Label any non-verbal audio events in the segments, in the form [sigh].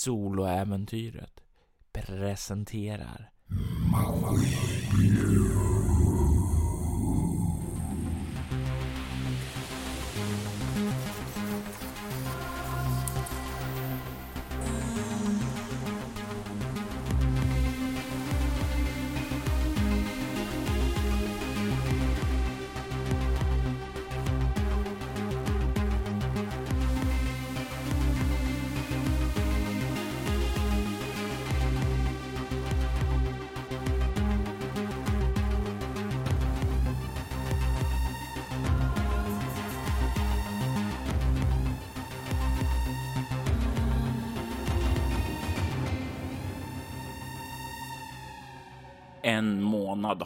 Soloäventyret presenterar. En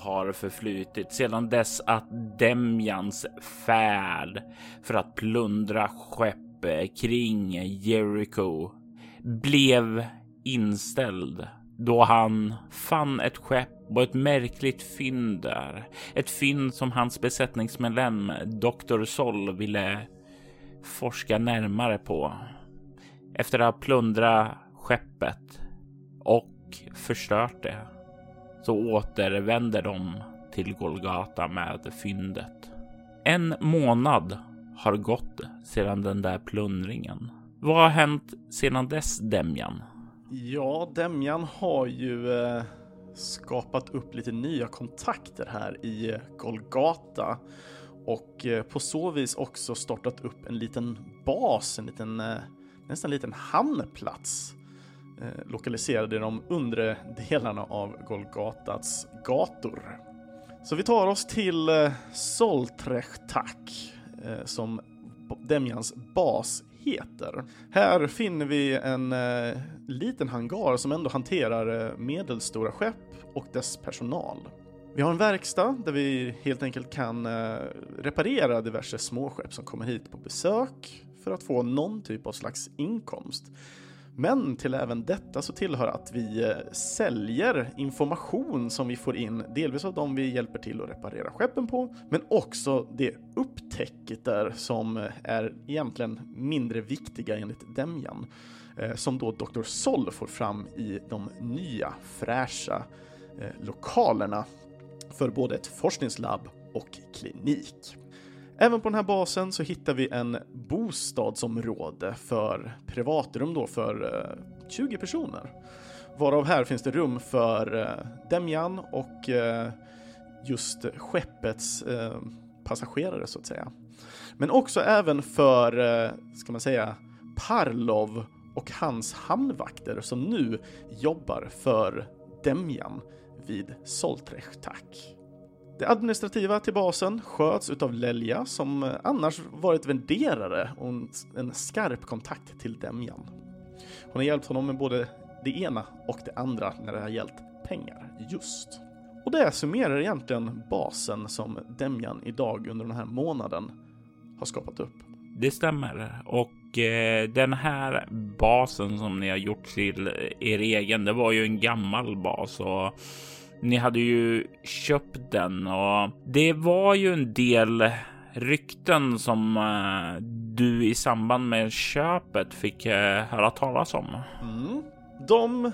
har förflutit sedan dess att Demjans färd för att plundra skepp kring Jericho blev inställd då han fann ett skepp och ett märkligt fynd där. Ett fynd som hans besättningsmedlem Dr. Sol ville forska närmare på. Efter att ha plundrat skeppet och förstört det så återvänder de till Golgata med fyndet. En månad har gått sedan den där plundringen. Vad har hänt sedan dess, Demjan? Ja, Demjan har ju eh, skapat upp lite nya kontakter här i Golgata och eh, på så vis också startat upp en liten bas, en liten, eh, nästan en liten hamnplats Eh, lokaliserade i de undre delarna av Golgatats gator. Så vi tar oss till eh, Soltrechtak eh, som Demjans bas heter. Här finner vi en eh, liten hangar som ändå hanterar eh, medelstora skepp och dess personal. Vi har en verkstad där vi helt enkelt kan eh, reparera diverse småskepp som kommer hit på besök för att få någon typ av slags inkomst. Men till även detta så tillhör att vi eh, säljer information som vi får in, delvis av dem vi hjälper till att reparera skeppen på, men också det upptäcket där som eh, är egentligen mindre viktiga enligt Demjan, eh, som då Dr. Sol får fram i de nya fräscha lokalerna för både ett forskningslabb och klinik. Även på den här basen så hittar vi en bostadsområde för privatrum då för eh, 20 personer. Varav här finns det rum för eh, Demjan och eh, just skeppets passagerare så att säga. Men också även för, ska man säga, Parlov och hans hamnvakter som nu jobbar för Demjan vid Soltrechtak. Det administrativa till basen sköts utav Lelja som eh, annars varit värderare och en skarp kontakt till Demjan. Hon har hjälpt honom med både det ena och det andra när det har gällt pengar, just. Och det summerar egentligen basen som Demjan idag under den här månaden har skapat upp. Det stämmer och eh, den här basen som ni har gjort till eh, er egen, det var ju en gammal bas och ni hade ju köpt den och det var ju en del rykten som eh, du i samband med köpet fick eh, höra talas om. Mm. De eh,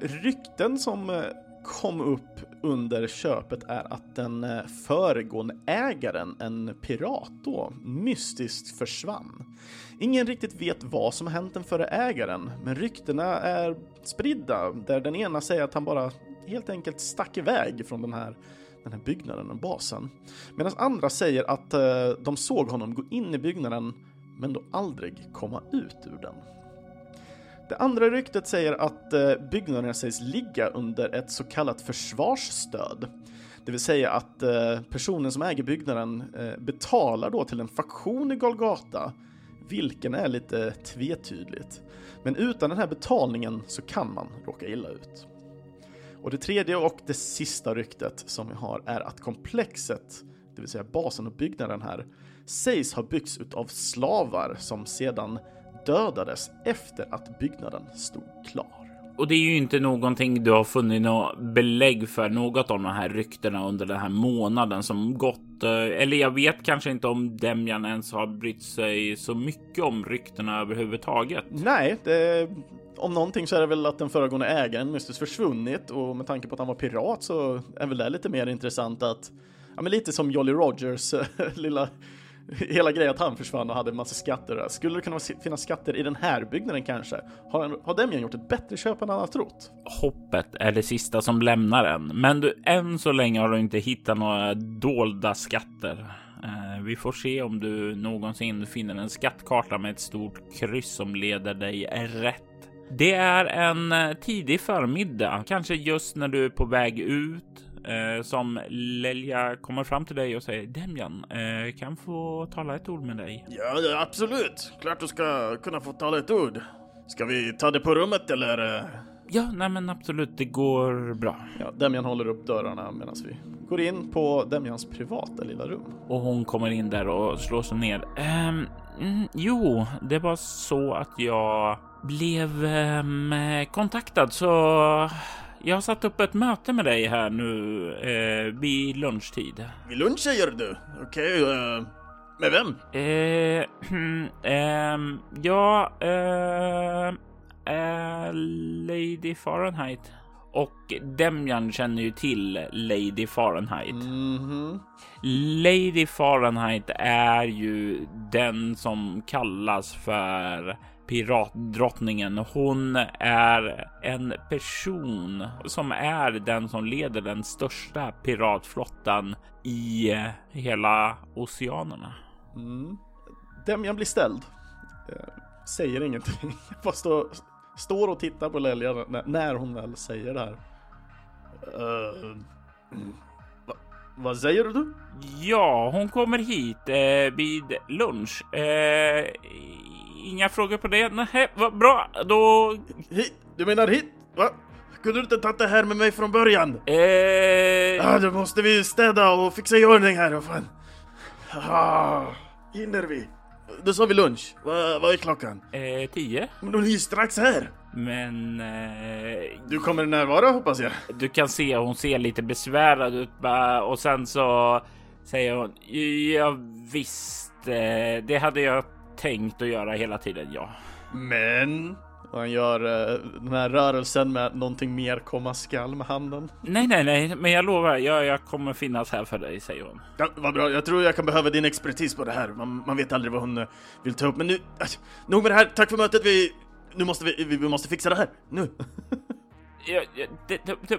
rykten som kom upp under köpet är att den föregående ägaren, en pirat då, mystiskt försvann. Ingen riktigt vet vad som hänt den förre ägaren, men ryktena är spridda där den ena säger att han bara helt enkelt stack iväg från den här, den här byggnaden och basen. Medan andra säger att eh, de såg honom gå in i byggnaden men då aldrig komma ut ur den. Det andra ryktet säger att eh, byggnaden sägs ligga under ett så kallat försvarsstöd. Det vill säga att eh, personen som äger byggnaden eh, betalar då till en faktion i Golgata, vilken är lite tvetydigt. Men utan den här betalningen så kan man råka illa ut. Och det tredje och det sista ryktet som vi har är att komplexet, det vill säga basen och byggnaden här, sägs ha byggts av slavar som sedan dödades efter att byggnaden stod klar. Och det är ju inte någonting du har funnit något belägg för något av de här ryktena under den här månaden som gått. Eh, eller jag vet kanske inte om Demjan ens har brytt sig så mycket om ryktena överhuvudtaget. Nej, det om någonting så är det väl att den föregående ägaren mystiskt försvunnit och med tanke på att han var pirat så är väl det lite mer intressant att, ja men lite som Jolly Rogers [laughs] lilla hela grejen att han försvann och hade en massa skatter där. Skulle det kunna finnas skatter i den här byggnaden kanske? Har, har Demian gjort ett bättre köp än han har trott? Hoppet är det sista som lämnar en, men du, än så länge har du inte hittat några dolda skatter. Eh, vi får se om du någonsin finner en skattkarta med ett stort kryss som leder dig rätt. Det är en eh, tidig förmiddag, kanske just när du är på väg ut eh, som Lelja kommer fram till dig och säger Demjan, eh, kan få tala ett ord med dig? Ja, absolut. Klart du ska kunna få tala ett ord. Ska vi ta det på rummet eller? Ja, nej men absolut, det går bra. Ja, Demjan håller upp dörrarna medan vi går in på Demjans privata lilla rum. Och hon kommer in där och slår sig ner. Um, mm, jo, det var så att jag blev um, kontaktad så jag har satt upp ett möte med dig här nu eh, vid lunchtid. Vid lunch säger du? Okej, okay, eh, med vem? Eh, eh, ja, eh, eh, Lady Fahrenheit. Och Demjan känner ju till Lady Fahrenheit. Mm -hmm. Lady Fahrenheit är ju den som kallas för piratdrottningen. Hon är en person som är den som leder den största piratflottan i hela oceanerna. Mm. Demjan blir ställd. Eh, säger ingenting. [laughs] Bara stå, står och tittar på Lelja när hon väl säger det här. Uh, va, vad säger du? Ja, hon kommer hit eh, vid lunch. Eh, inga frågor på det? Nej, vad bra. Då... Hit? Du menar hit? Va? Kunde du inte tagit det här med mig från början? Eh... Ja, då måste vi städa och fixa i ordning här. Vad fan? Ah, hinner vi? Då sa vi lunch. Va, vad är klockan? Eh, tio. Men de är ju strax här. Men... Eh, du kommer närvara hoppas jag. Du kan se, hon ser lite besvärad ut och sen så säger hon. Ja visst, eh, det hade jag tänkt att göra hela tiden, ja. Men han gör uh, den här rörelsen med någonting mer komma skall med handen. Nej, nej, nej, men jag lovar, jag, jag kommer finnas här för dig, säger hon. Ja, vad bra, jag tror jag kan behöva din expertis på det här. Man, man vet aldrig vad hon uh, vill ta upp. Men nu, uh, nog med det här. Tack för mötet. Vi, nu måste vi, vi, vi måste fixa det här. Nu. [laughs] ja, ja, det, det, det,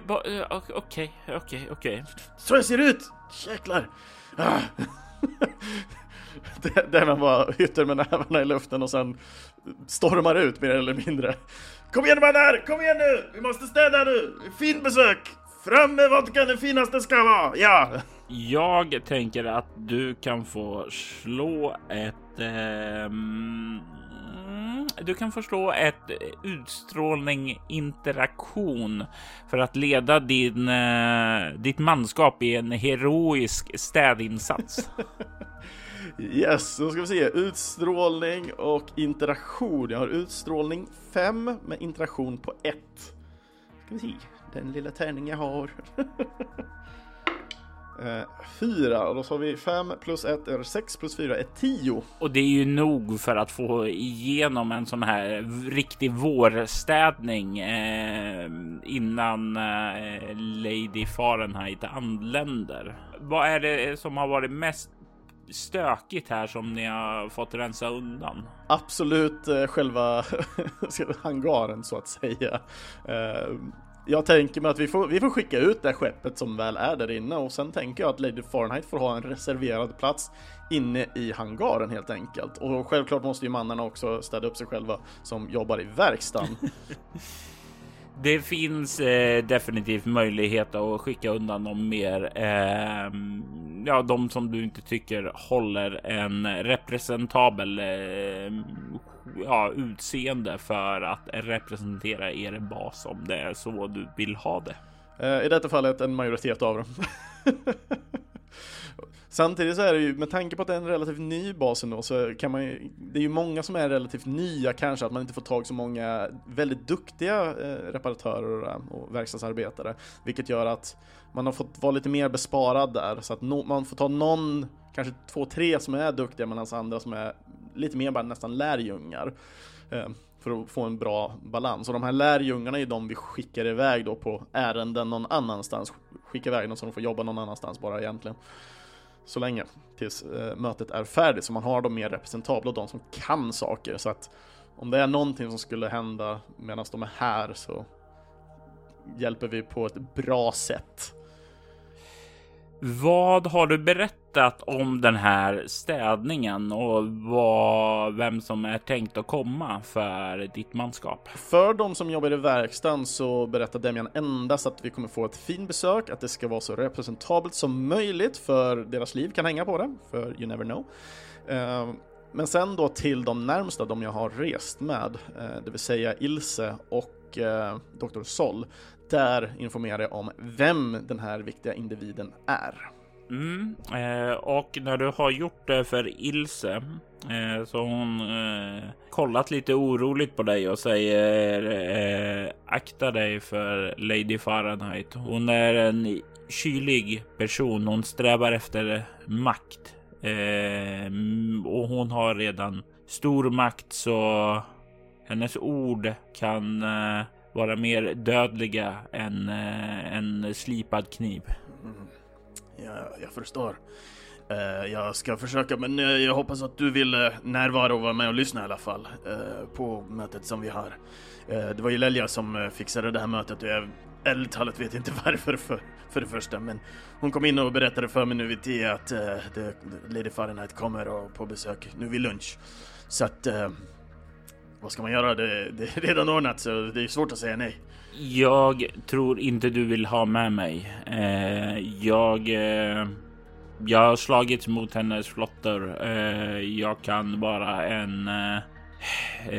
okej, okej, okej. Så jag ser ut! Jäklar! Ah. [laughs] där man bara hytter med nävarna i luften och sen stormar ut mer eller mindre. Kom igen mannen, kom igen nu! Vi måste städa nu! Fin besök! Fram med vodkan, det finaste ska vara! Ja! Jag tänker att du kan få slå ett... Eh, du kan få slå ett utstrålning interaktion för att leda din, eh, ditt manskap i en heroisk städinsats. [laughs] Yes, då ska vi se. Utstrålning och interaktion. Jag har utstrålning 5 med interaktion på 1. Ska vi se. Den lilla tärning jag har. [laughs] Eh, 4 och då sa vi 5 plus 1 är 6 plus 4 är 10. Och det är ju nog för att få igenom en sån här riktig vårstädning eh, innan eh, Lady Fahrenheit anländer. Vad är det som har varit mest stökigt här som ni har fått rensa undan? Absolut eh, själva [laughs] hangaren så att säga. Eh, jag tänker mig att vi får, vi får skicka ut det skeppet som väl är där inne och sen tänker jag att Lady Fahrenheit får ha en reserverad plats inne i hangaren helt enkelt. Och självklart måste ju mannarna också städa upp sig själva som jobbar i verkstaden. [laughs] det finns eh, definitivt möjlighet att skicka undan dem mer. Eh, ja, de som du inte tycker håller en representabel eh, ja, utseende för att representera er bas om det är så du vill ha det. Eh, I detta fallet en majoritet av dem. [laughs] Samtidigt så är det ju, med tanke på att det är en relativt ny bas ändå, så kan man ju, det är ju många som är relativt nya kanske, att man inte får tag så många väldigt duktiga eh, reparatörer och verkstadsarbetare, vilket gör att man har fått vara lite mer besparad där, så att no, man får ta någon, kanske två, tre som är duktiga, medan andra som är lite mer bara nästan lärjungar. Eh, för att få en bra balans. Och de här lärjungarna är de vi skickar iväg då på ärenden någon annanstans. Skickar iväg dem så de får jobba någon annanstans bara egentligen. Så länge tills eh, mötet är färdigt så man har de mer representabla och de som kan saker. Så att om det är någonting som skulle hända medan de är här så hjälper vi på ett bra sätt. Vad har du berättat om den här städningen och vad, vem som är tänkt att komma för ditt manskap? För de som jobbar i verkstaden så berättar Demian endast att vi kommer få ett fint besök, att det ska vara så representabelt som möjligt för deras liv kan hänga på det, för you never know. Ehm, men sen då till de närmsta, de jag har rest med, eh, det vill säga Ilse och eh, Dr. Sol. Där informerar jag om vem den här viktiga individen är. Mm, eh, och när du har gjort det för Ilse eh, så hon eh, kollat lite oroligt på dig och säger eh, akta dig för Lady Fahrenheit. Hon är en kylig person. Hon strävar efter makt eh, och hon har redan stor makt så hennes ord kan eh, vara mer dödliga än eh, en slipad kniv. Mm. Ja, jag förstår. Uh, jag ska försöka, men uh, jag hoppas att du vill uh, närvara och vara med och lyssna i alla fall på mötet som vi har. det var ju Lelja som fixade det här mötet och jag ärligt talat vet inte [laughs] varför för, för det första, men hon kom in och berättade för mig nu vid tio att uh, Lady Fahrenheit kommer och på besök nu vid lunch. Så att vad ska man göra? Det, det är redan ordnat så det är svårt att säga nej. Jag tror inte du vill ha med mig. Eh, jag... Eh, jag har slagits mot hennes flottor. Eh, jag kan vara en eh,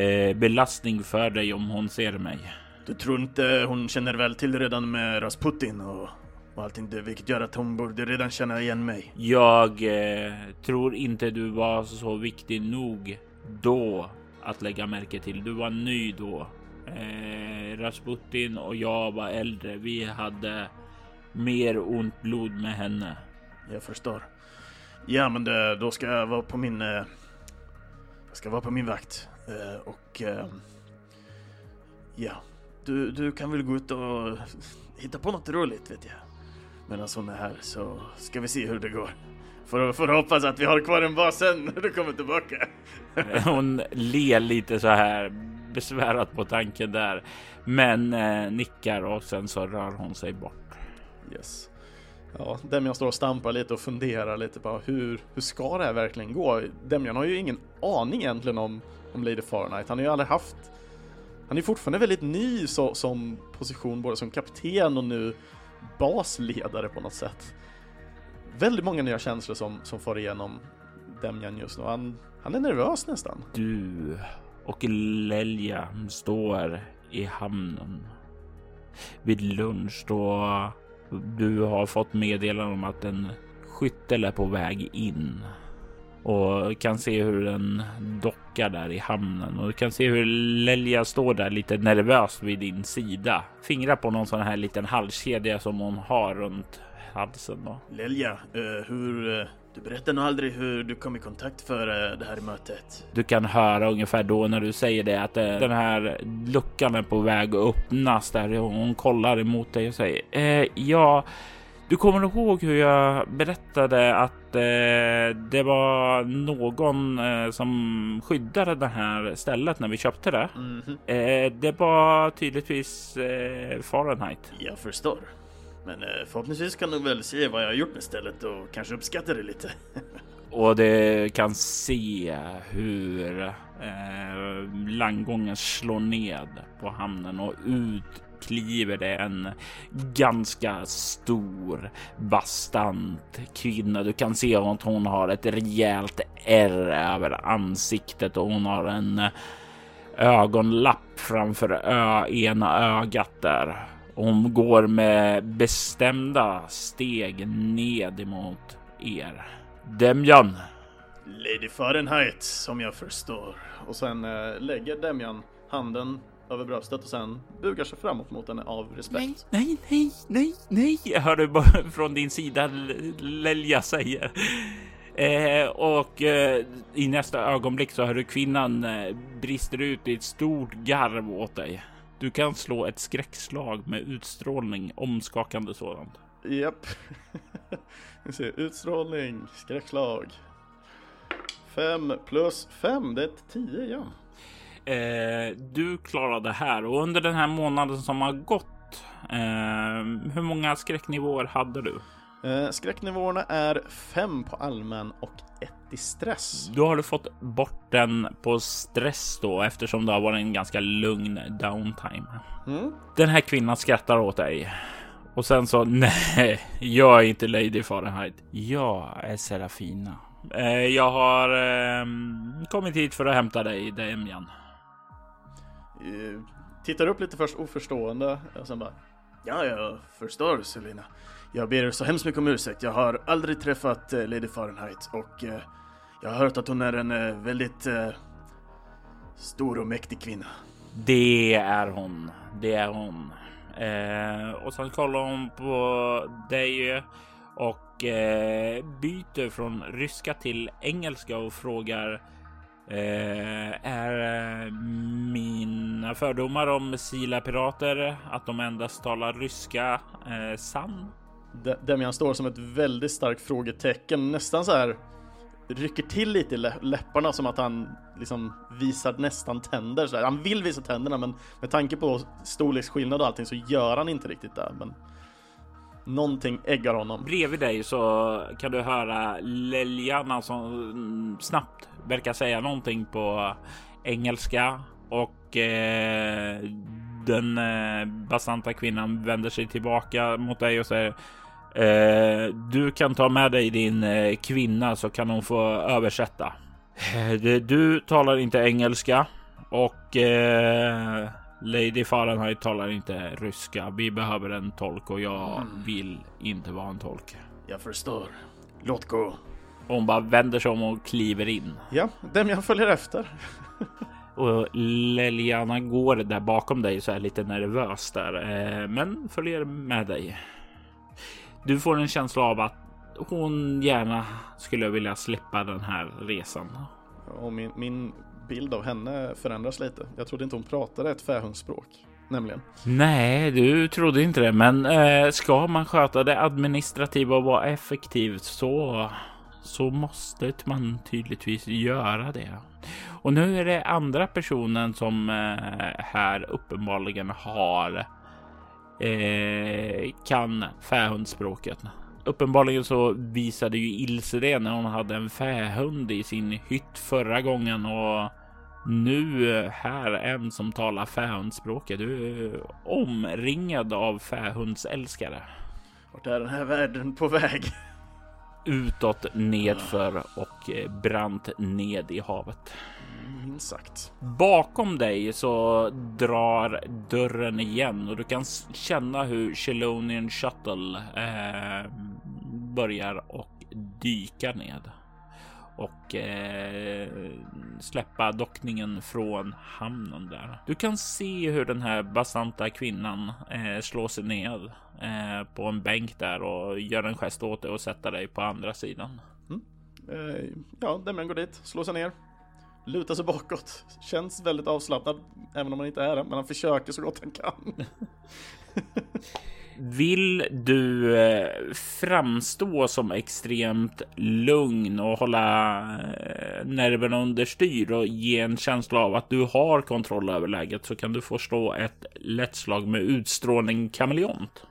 eh, belastning för dig om hon ser mig. Du tror inte hon känner väl till redan med Rasputin och, och allting det, vilket gör att hon borde redan känna igen mig? Jag eh, tror inte du var så viktig nog då att lägga märke till. Du var ny då. Eh, Rasputin och jag var äldre. Vi hade mer ont blod med henne. Jag förstår. Ja, men det, då ska jag vara på min... Eh, jag ska vara på min vakt. Eh, och... Eh, ja. Du, du kan väl gå ut och hitta på något roligt, vet jag. Medan hon är här så ska vi se hur det går. Får, får hoppas att vi har kvar en bas sen när du kommer tillbaka. [laughs] Hon ler lite så här besvärat på tanken där, men eh, nickar och sen så rör hon sig bort. Yes. Ja, Demian står och stampar lite och funderar lite på hur, hur ska det här verkligen gå? Demian har ju ingen aning egentligen om, om Lady Fahrenheit. Han har ju aldrig haft... Han är fortfarande väldigt ny så, som position, både som kapten och nu basledare på något sätt väldigt många nya känslor som, som får igenom Demjan just nu. Han, han är nervös nästan. Du och Lelja står i hamnen vid lunch då du har fått meddelande om att en skyttel är på väg in och kan se hur den dockar där i hamnen och du kan se hur Lelja står där lite nervös vid din sida. Fingrar på någon sån här liten halskedja som hon har runt halsen då. Lelja, uh, hur... Uh, du berättar nog aldrig hur du kom i kontakt för uh, det här mötet. Du kan höra ungefär då när du säger det att den här luckan är på väg att öppnas där hon kollar emot dig och säger eh, ja. Du kommer ihåg hur jag berättade att eh, det var någon eh, som skyddade det här stället när vi köpte det? Mm -hmm. det var tydligtvis Fahrenheit. Jag förstår. Men eh, förhoppningsvis kan du väl se vad jag har gjort med stället och kanske uppskatta det lite. [laughs] och det kan se hur eh, landgången slår ned på hamnen och ut kliver det en ganska stor bastant kvinna. Du kan se att hon har ett rejält ärr över ansiktet och hon har en eh, ögonlapp framför ö, ena ögat där. Hon går med bestämda steg ned emot er. Demjan! Lady Fahrenheit, som jag förstår. Och sen äh, lägger Demjan handen över bröstet och sen bugar sig framåt mot henne av respekt. Nej, nej, nej, nej, nej, jag hör du bara [laughs] från din sida Lelja säger. Eh, och eh, i nästa ögonblick så hör du kvinnan eh, brister ut i ett stort garv åt dig. Du kan slå ett skräckslag med utstrålning, omskakande sådant. Japp. [laughs] Vi ser utstrålning, skräckslag. 5 plus 5, det är 10 igen. Eh, du klarade det här och under den här månaden som har gått, eh, hur många skräcknivåer hade du? Eh, skräcknivåerna är 5 på allmän och 1 i stress. Då har du fått bort den på stress då eftersom det har varit en ganska lugn downtime. Mm. Den här kvinnan skrattar åt dig och sen så [laughs] nej, jag är inte Lady Fahrenheit. Jag är Serafina. Eh, jag har eh, kommit hit för att hämta dig, Demian. Eh, tittar upp lite först oförstående och sen bara Ja, jag förstår Selina. Jag ber så hemskt mycket om ursäkt. Jag har aldrig träffat eh, Lady Fahrenheit och eh, jag har hört att hon är en eh, väldigt eh, stor och mäktig kvinna. Det är hon. Det är hon. Eh, och sen kollar hon på dig eh, och eh, byter från ryska till engelska och frågar Eh, är eh, mina fördomar om Sila-pirater att de endast talar ryska eh, sann? Demian står som ett väldigt starkt frågetecken, nästan så här rycker till lite i läpparna som att han liksom visar nästan tänder. Så här. Han vill visa tänderna men med tanke på storleksskillnad och allting så gör han inte riktigt det. Men någonting äggar honom. Bredvid dig så kan du höra Leljana som mm, snabbt verkar säga någonting på engelska och eh, den eh, basanta kvinnan vänder sig tillbaka mot dig och säger du kan ta med dig din eh, kvinna så kan hon få översätta. Eh, du talar inte engelska och eh, Lady Fahrenheit talar inte ryska. Vi behöver en tolk och jag mm. vill inte vara en tolk. Jag förstår. Låt gå. Hon bara vänder sig om och kliver in. Ja, dem jag följer efter. [laughs] och Leliana går där bakom dig så är lite nervös där, eh, men följer med dig. Du får en känsla av att hon gärna skulle vilja slippa den här resan. Och min, min bild av henne förändras lite. Jag trodde inte hon pratade ett fähundsspråk, nämligen. Nej, du trodde inte det, men eh, ska man sköta det administrativa och vara effektiv så så måste man tydligtvis göra det. Och nu är det andra personen som eh, här uppenbarligen har eh, kan fähundsspråket. Uppenbarligen så visade ju Ilse det när hon hade en fähund i sin hytt förra gången och nu här en som talar fähundsspråket. Du är omringad av fähundsälskare. Vart är den här världen på väg? utåt nedför och eh, brant ned i havet. Minst sagt. Bakom dig så drar dörren igen och du kan känna hur Chelonian Shuttle eh, börjar och dyka ned och eh, släppa dockningen från hamnen där. Du kan se hur den här basanta kvinnan eh, slår sig ned eh, på en bänk där och gör en gest åt dig och sätter dig på andra sidan. Mm. Eh, ja, Demian går dit, slår sig ner, lutar sig bakåt, känns väldigt avslappnad, även om han inte är det, men han försöker så gott han kan. [laughs] Vill du eh, framstå som extremt lugn och hålla eh, nerverna under styr och ge en känsla av att du har kontroll över läget så kan du få slå ett lätt slag med utstrålning kameleont.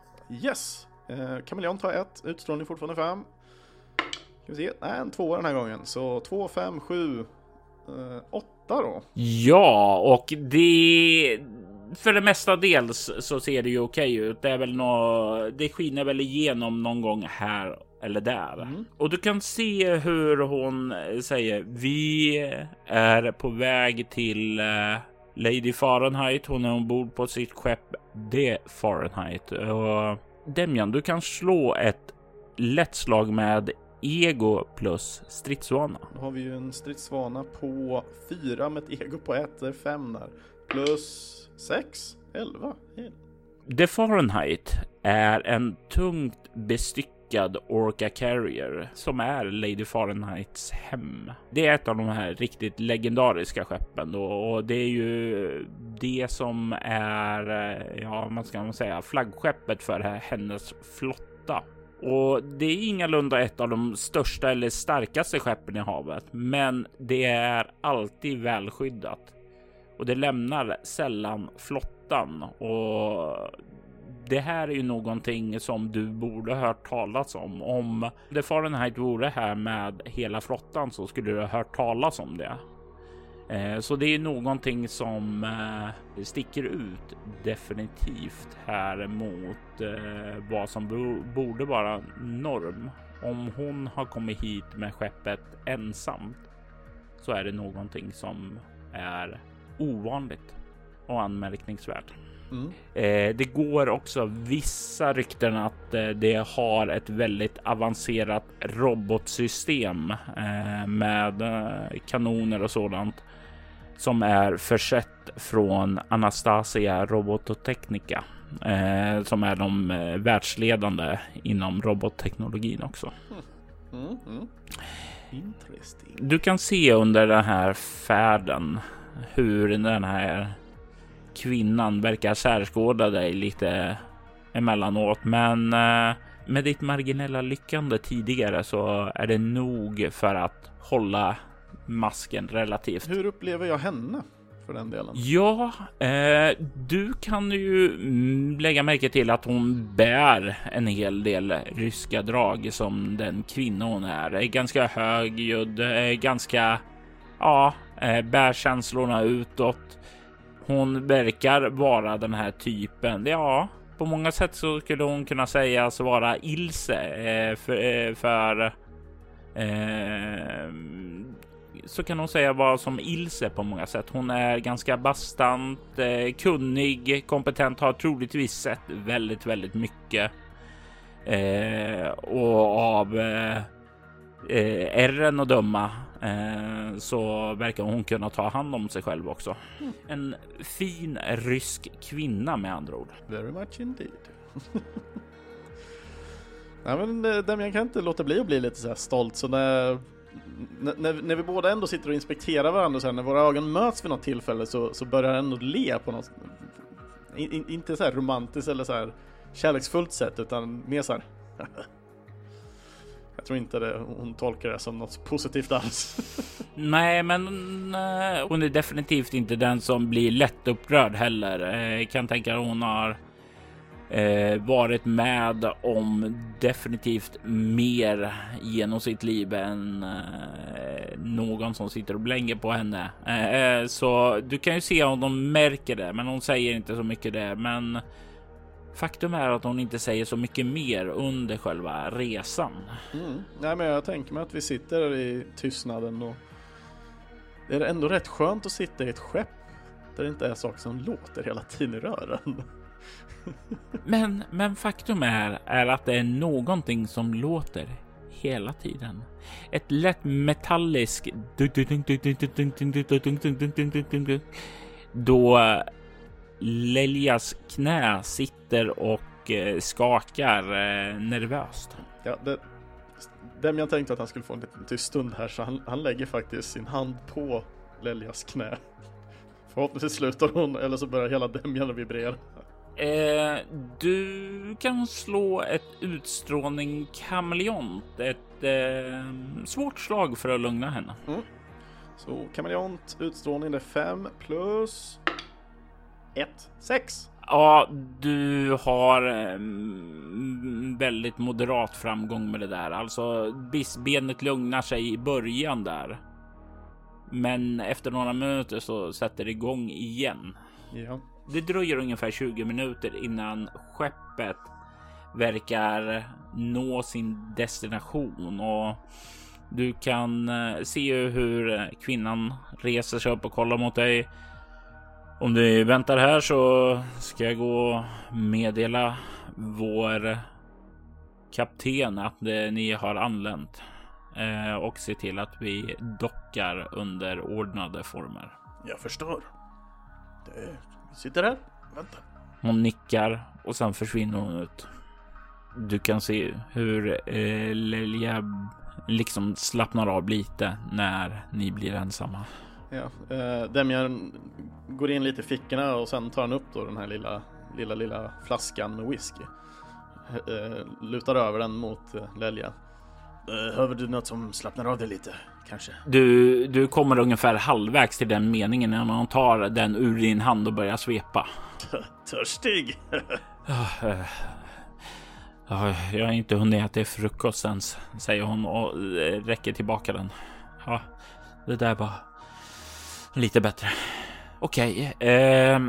Yes, eh, kameleont har ett, utstrålning fortfarande fem. Ska vi se, nej en tvåa den här gången, så två, fem, sju, åtta då. Ja, och det för det mesta dels så ser det ju okej ut. Det är väl nå, det skiner väl igenom någon gång här eller där. Mm. Och du kan se hur hon säger vi är på väg till uh, Lady Fahrenheit. Hon är ombord på sitt skepp The Fahrenheit. Och Demjan, du kan slå ett lätt slag med ego plus stridsvana. Då har vi ju en stridsvana på fyra med ett ego på ett, det är fem där. Plus 6, 11. The Fahrenheit är en tungt bestyckad bestyckad Orca Carrier som är Lady Fahrenheits hem. Det är ett av de här riktigt legendariska skeppen då och det är ju det som är, eh, ja, man ska man säga flaggskeppet för hennes flotta. Och det är ingalunda ett av de största eller starkaste skeppen i havet, men det är alltid välskyddat och det lämnar sällan flottan och det här är ju någonting som du borde ha hört talas om. Om The Fahrenheit vore här med hela flottan så skulle du ha hört talas om det. Eh, så det är någonting som eh, sticker ut definitivt här mot eh, vad som borde vara norm. Om hon har kommit hit med skeppet ensamt så är det någonting som är ovanligt och anmärkningsvärt. Mm. Det går också vissa rykten att det har ett väldigt avancerat robotsystem med kanoner och sådant som är försett från Anastasia Robototechnica eh, som är de eh, världsledande inom robotteknologin också. Mm. Mm. Du kan se under den här färden hur den här kvinnan verkar särskåda dig lite emellanåt. Men eh, med ditt marginella lyckande tidigare så är det nog för att hålla masken relativt. Hur upplever jag henne? För den delen. Ja, eh, du kan ju lägga märke till att hon bär en hel del ryska drag som den kvinna hon är. är ganska högljudd, ganska, ja, eh, bär känslorna utåt. Hon verkar vara den här typen. Ja, på många sätt så skulle hon kunna sägas vara Ilse eh, för, eh, för eh, så kan hon säga vara som Ilse på många sätt. Hon är ganska bastant, eh, kunnig, kompetent, har troligtvis sett väldigt, väldigt mycket. Eh, och av eh, eh, ärren att döma eh, så verkar hon kunna ta hand om sig själv också. Mm. En fin rysk kvinna med andra ord. Very much indeed. [laughs] Nej men eh, Demian kan inte låta bli att bli lite så här stolt så när, när, när vi båda ändå sitter och inspekterar varandra sen när våra ögon möts vid något tillfälle så, så börjar han ändå le på något in, inte så här romantiskt eller så här kärleksfullt sätt utan mer så här [laughs] Jag tror inte det, hon tolkar det som något positivt alls. [laughs] Nej, men eh, hon är definitivt inte den som blir lätt upprörd heller. Eh, jag kan tänka att hon har eh, varit med om definitivt mer genom sitt liv än eh, någon som sitter och blänger på henne. Eh, eh, så du kan ju se om de märker det, men hon säger inte så mycket det. Men Faktum är att hon inte säger så mycket mer under själva resan. Mm. Nej, men jag tänker mig att vi sitter i tystnaden och det är ändå rätt skönt att sitta i ett skepp där det inte är saker som låter hela tiden i rören men, men faktum är, är att det är någonting som låter hela tiden. Ett lätt metalliskt då Leljas knä sitter och skakar nervöst. Ja, det, Demian tänkte att han skulle få en liten tyst stund här så han, han lägger faktiskt sin hand på Leljas knä. Förhoppningsvis slutar hon eller så börjar hela Demjan vibrera. Eh, du kan slå ett utstrålning kameleont. Ett eh, svårt slag för att lugna henne. Mm. Så kameleont utstrålning det är 5 plus 1, 6. Ja, du har mm, väldigt moderat framgång med det där. Alltså benet lugnar sig i början där. Men efter några minuter så sätter det igång igen. Ja. Det dröjer ungefär 20 minuter innan skeppet verkar nå sin destination och du kan eh, se hur eh, kvinnan reser sig upp och kollar mot dig. Om du väntar här så ska jag gå och meddela vår kapten att eh, ni har anlänt och se till att vi dockar under ordnade former. Jag förstår. Det, sitter här, väntar. Hon nickar och sen försvinner hon ut. Du kan se hur eh, Lelja liksom slappnar av lite när ni blir ensamma. Ja, eh, Demian går in lite i fickorna och sen tar han upp då den här lilla, lilla, lilla flaskan med whisky. Eh, lutar över den mot eh, Lelja. Behöver du något som slappnar av dig lite, kanske? Du, du kommer ungefär halvvägs till den meningen när man tar den ur din hand och börjar svepa. [laughs] Törstig? Ja, [laughs] jag har inte hunnit äta frukost ens, säger hon och eh, räcker tillbaka den. Ja, det där var lite bättre. Okej, okay, eh,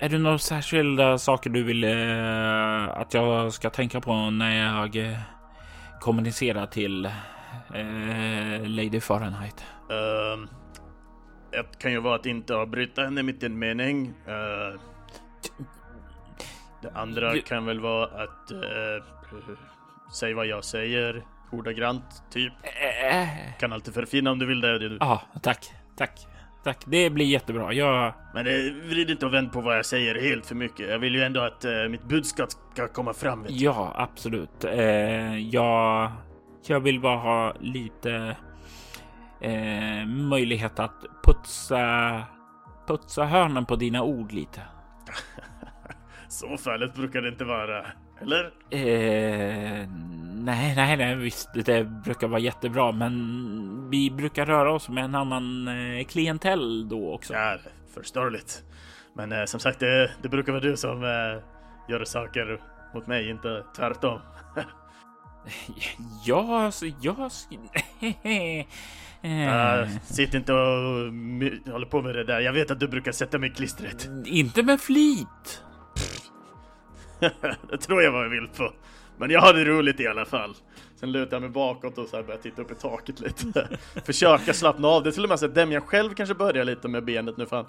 är det några särskilda saker du vill eh, att jag ska tänka på när jag eh, kommunicerar till eh, Lady Fahrenheit? Uh, ett kan ju vara att inte avbryta henne mitt i en mening. Uh, det andra du... kan väl vara att uh, säga vad jag säger ordagrant, typ. Äh. Kan alltid förfina om du vill det. Ja, tack, tack. Tack, det blir jättebra. Jag... Men eh, vrid inte och vänd på vad jag säger helt för mycket. Jag vill ju ändå att eh, mitt budskap ska komma fram. Vet ja, absolut. Eh, jag, jag vill bara ha lite eh, möjlighet att putsa, putsa hörnen på dina ord lite. [laughs] Så fallet brukar det inte vara. Eller? Eh, nej, nej, nej, visst, det brukar vara jättebra, men vi brukar röra oss med en annan eh, klientell då också. Ja, förståeligt. Men eh, som sagt, det, det, brukar vara du som eh, gör saker mot mig, inte tvärtom. [laughs] ja, alltså, jag... Uh, [laughs] sitt inte och håller på med det där. Jag vet att du brukar sätta mig i klistret. Inte med flit. [laughs] det tror jag vad jag vill på. Men jag hade roligt i alla fall. Sen lutar jag mig bakåt och så börjar titta upp i taket lite. Försöka slappna av. Det är till och med så att Demian själv kanske börjar lite med benet nu. Fan.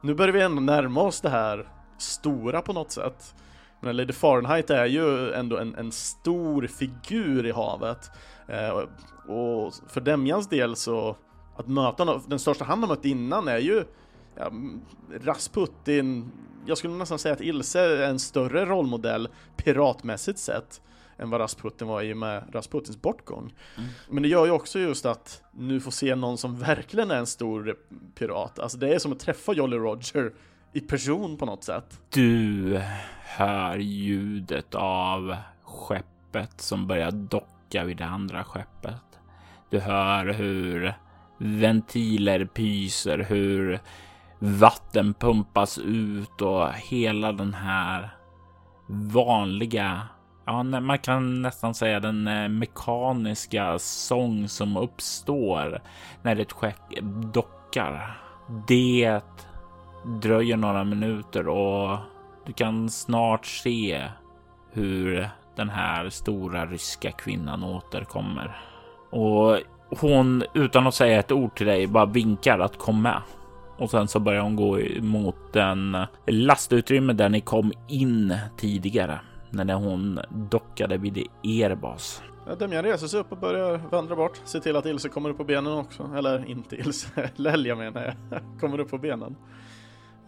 Nu börjar vi ändå närma oss det här stora på något sätt. Men Lady Fahrenheit är ju ändå en, en stor figur i havet. Eh, och för Demjans del så, att möta den största han har mött innan är ju ja, Rasputin, jag skulle nästan säga att Ilse är en större rollmodell piratmässigt sett än vad Rasputin var i och med Rasputins bortgång. Mm. Men det gör ju också just att nu får se någon som verkligen är en stor pirat. Alltså det är som att träffa Jolly Roger i person på något sätt. Du hör ljudet av skeppet som börjar docka vid det andra skeppet. Du hör hur ventiler pyser, hur vatten pumpas ut och hela den här vanliga, ja, man kan nästan säga den eh, mekaniska sång som uppstår när ett skepp dockar. Det dröjer några minuter och du kan snart se hur den här stora ryska kvinnan återkommer. Och hon utan att säga ett ord till dig bara vinkar att kom med och sen så börjar hon gå mot den lastutrymme där ni kom in tidigare när hon dockade vid er bas. Demian reser sig upp och börjar vandra bort. Se till att Ilse kommer upp på benen också. Eller inte Ilse, [laughs] Lelja menar jag. kommer upp på benen.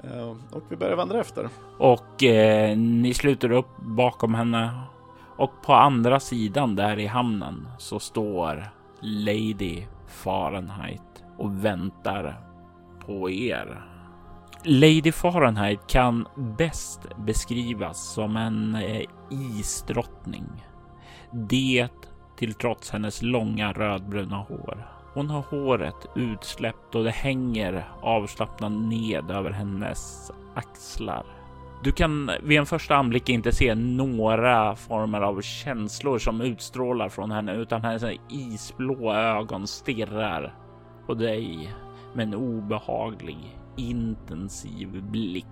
Eh, och vi börjar vandra efter. Och eh, ni sluter upp bakom henne. Och på andra sidan där i hamnen så står Lady Fahrenheit och väntar på er. Lady Fahrenheit kan bäst beskrivas som en eh, isdrottning. Det till trots hennes långa rödbruna hår. Hon har håret utsläppt och det hänger avslappnat ned över hennes axlar. Du kan vid en första anblick inte se några former av känslor som utstrålar från henne utan hennes isblå ögon stirrar på dig med en obehaglig, intensiv blick.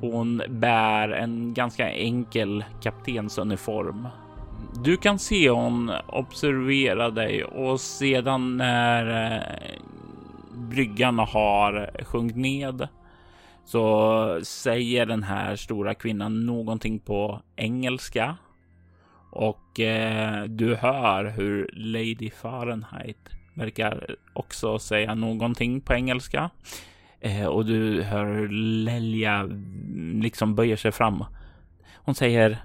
Hon bär en ganska enkel kaptensuniform. Du kan se hon observera dig och sedan när eh, bryggan har sjunkit ned så säger den här stora kvinnan någonting på engelska och eh, du hör hur Lady Fahrenheit verkar också säga någonting på engelska. Eh, och du hör Lelja mm, liksom böjer sig fram. Hon säger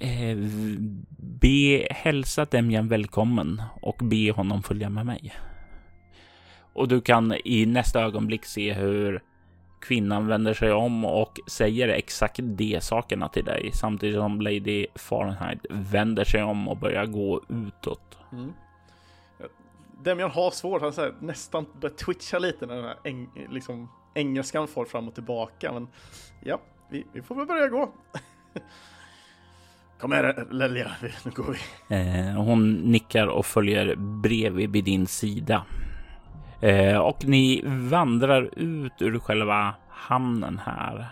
Eh, be hälsa Demjan välkommen och be honom följa med mig. Och du kan i nästa ögonblick se hur kvinnan vänder sig om och säger exakt de sakerna till dig samtidigt som Lady Fahrenheit vänder sig om och börjar gå utåt. Mm. Demian har svårt, han säger, nästan börjar twitcha lite när den här eng, liksom, engelskan får fram och tillbaka. Men ja, vi, vi får väl börja gå. [laughs] Kom här Lelja, [laughs] nu går vi. Eh, hon nickar och följer bredvid vid din sida. Eh, och ni vandrar ut ur själva hamnen här.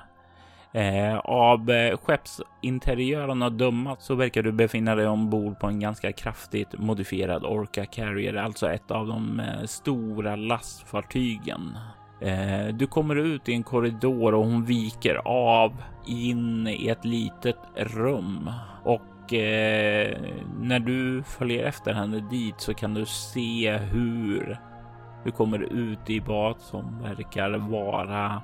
Eh, av eh, skeppsinteriören att döma så verkar du befinna dig ombord på en ganska kraftigt modifierad Orca Carrier, alltså ett av de eh, stora lastfartygen. Eh, du kommer ut i en korridor och hon viker av in i ett litet rum och eh, när du följer efter henne dit så kan du se hur du kommer ut i vad som verkar vara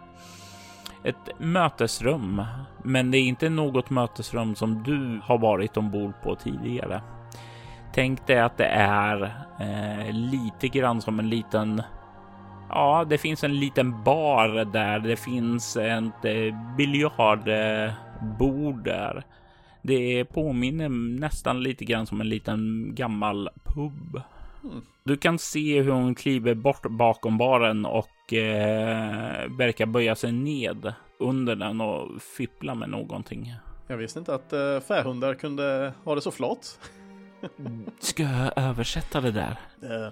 ett mötesrum. Men det är inte något mötesrum som du har varit ombord på tidigare. Tänk dig att det är eh, lite grann som en liten Ja, det finns en liten bar där. Det finns ett eh, biljardbord där. Det påminner nästan lite grann som en liten gammal pub. Mm. Du kan se hur hon kliver bort bakom baren och eh, verkar böja sig ned under den och fippla med någonting. Jag visste inte att eh, fähundar kunde ha det så flott. Ska jag översätta det där? Uh,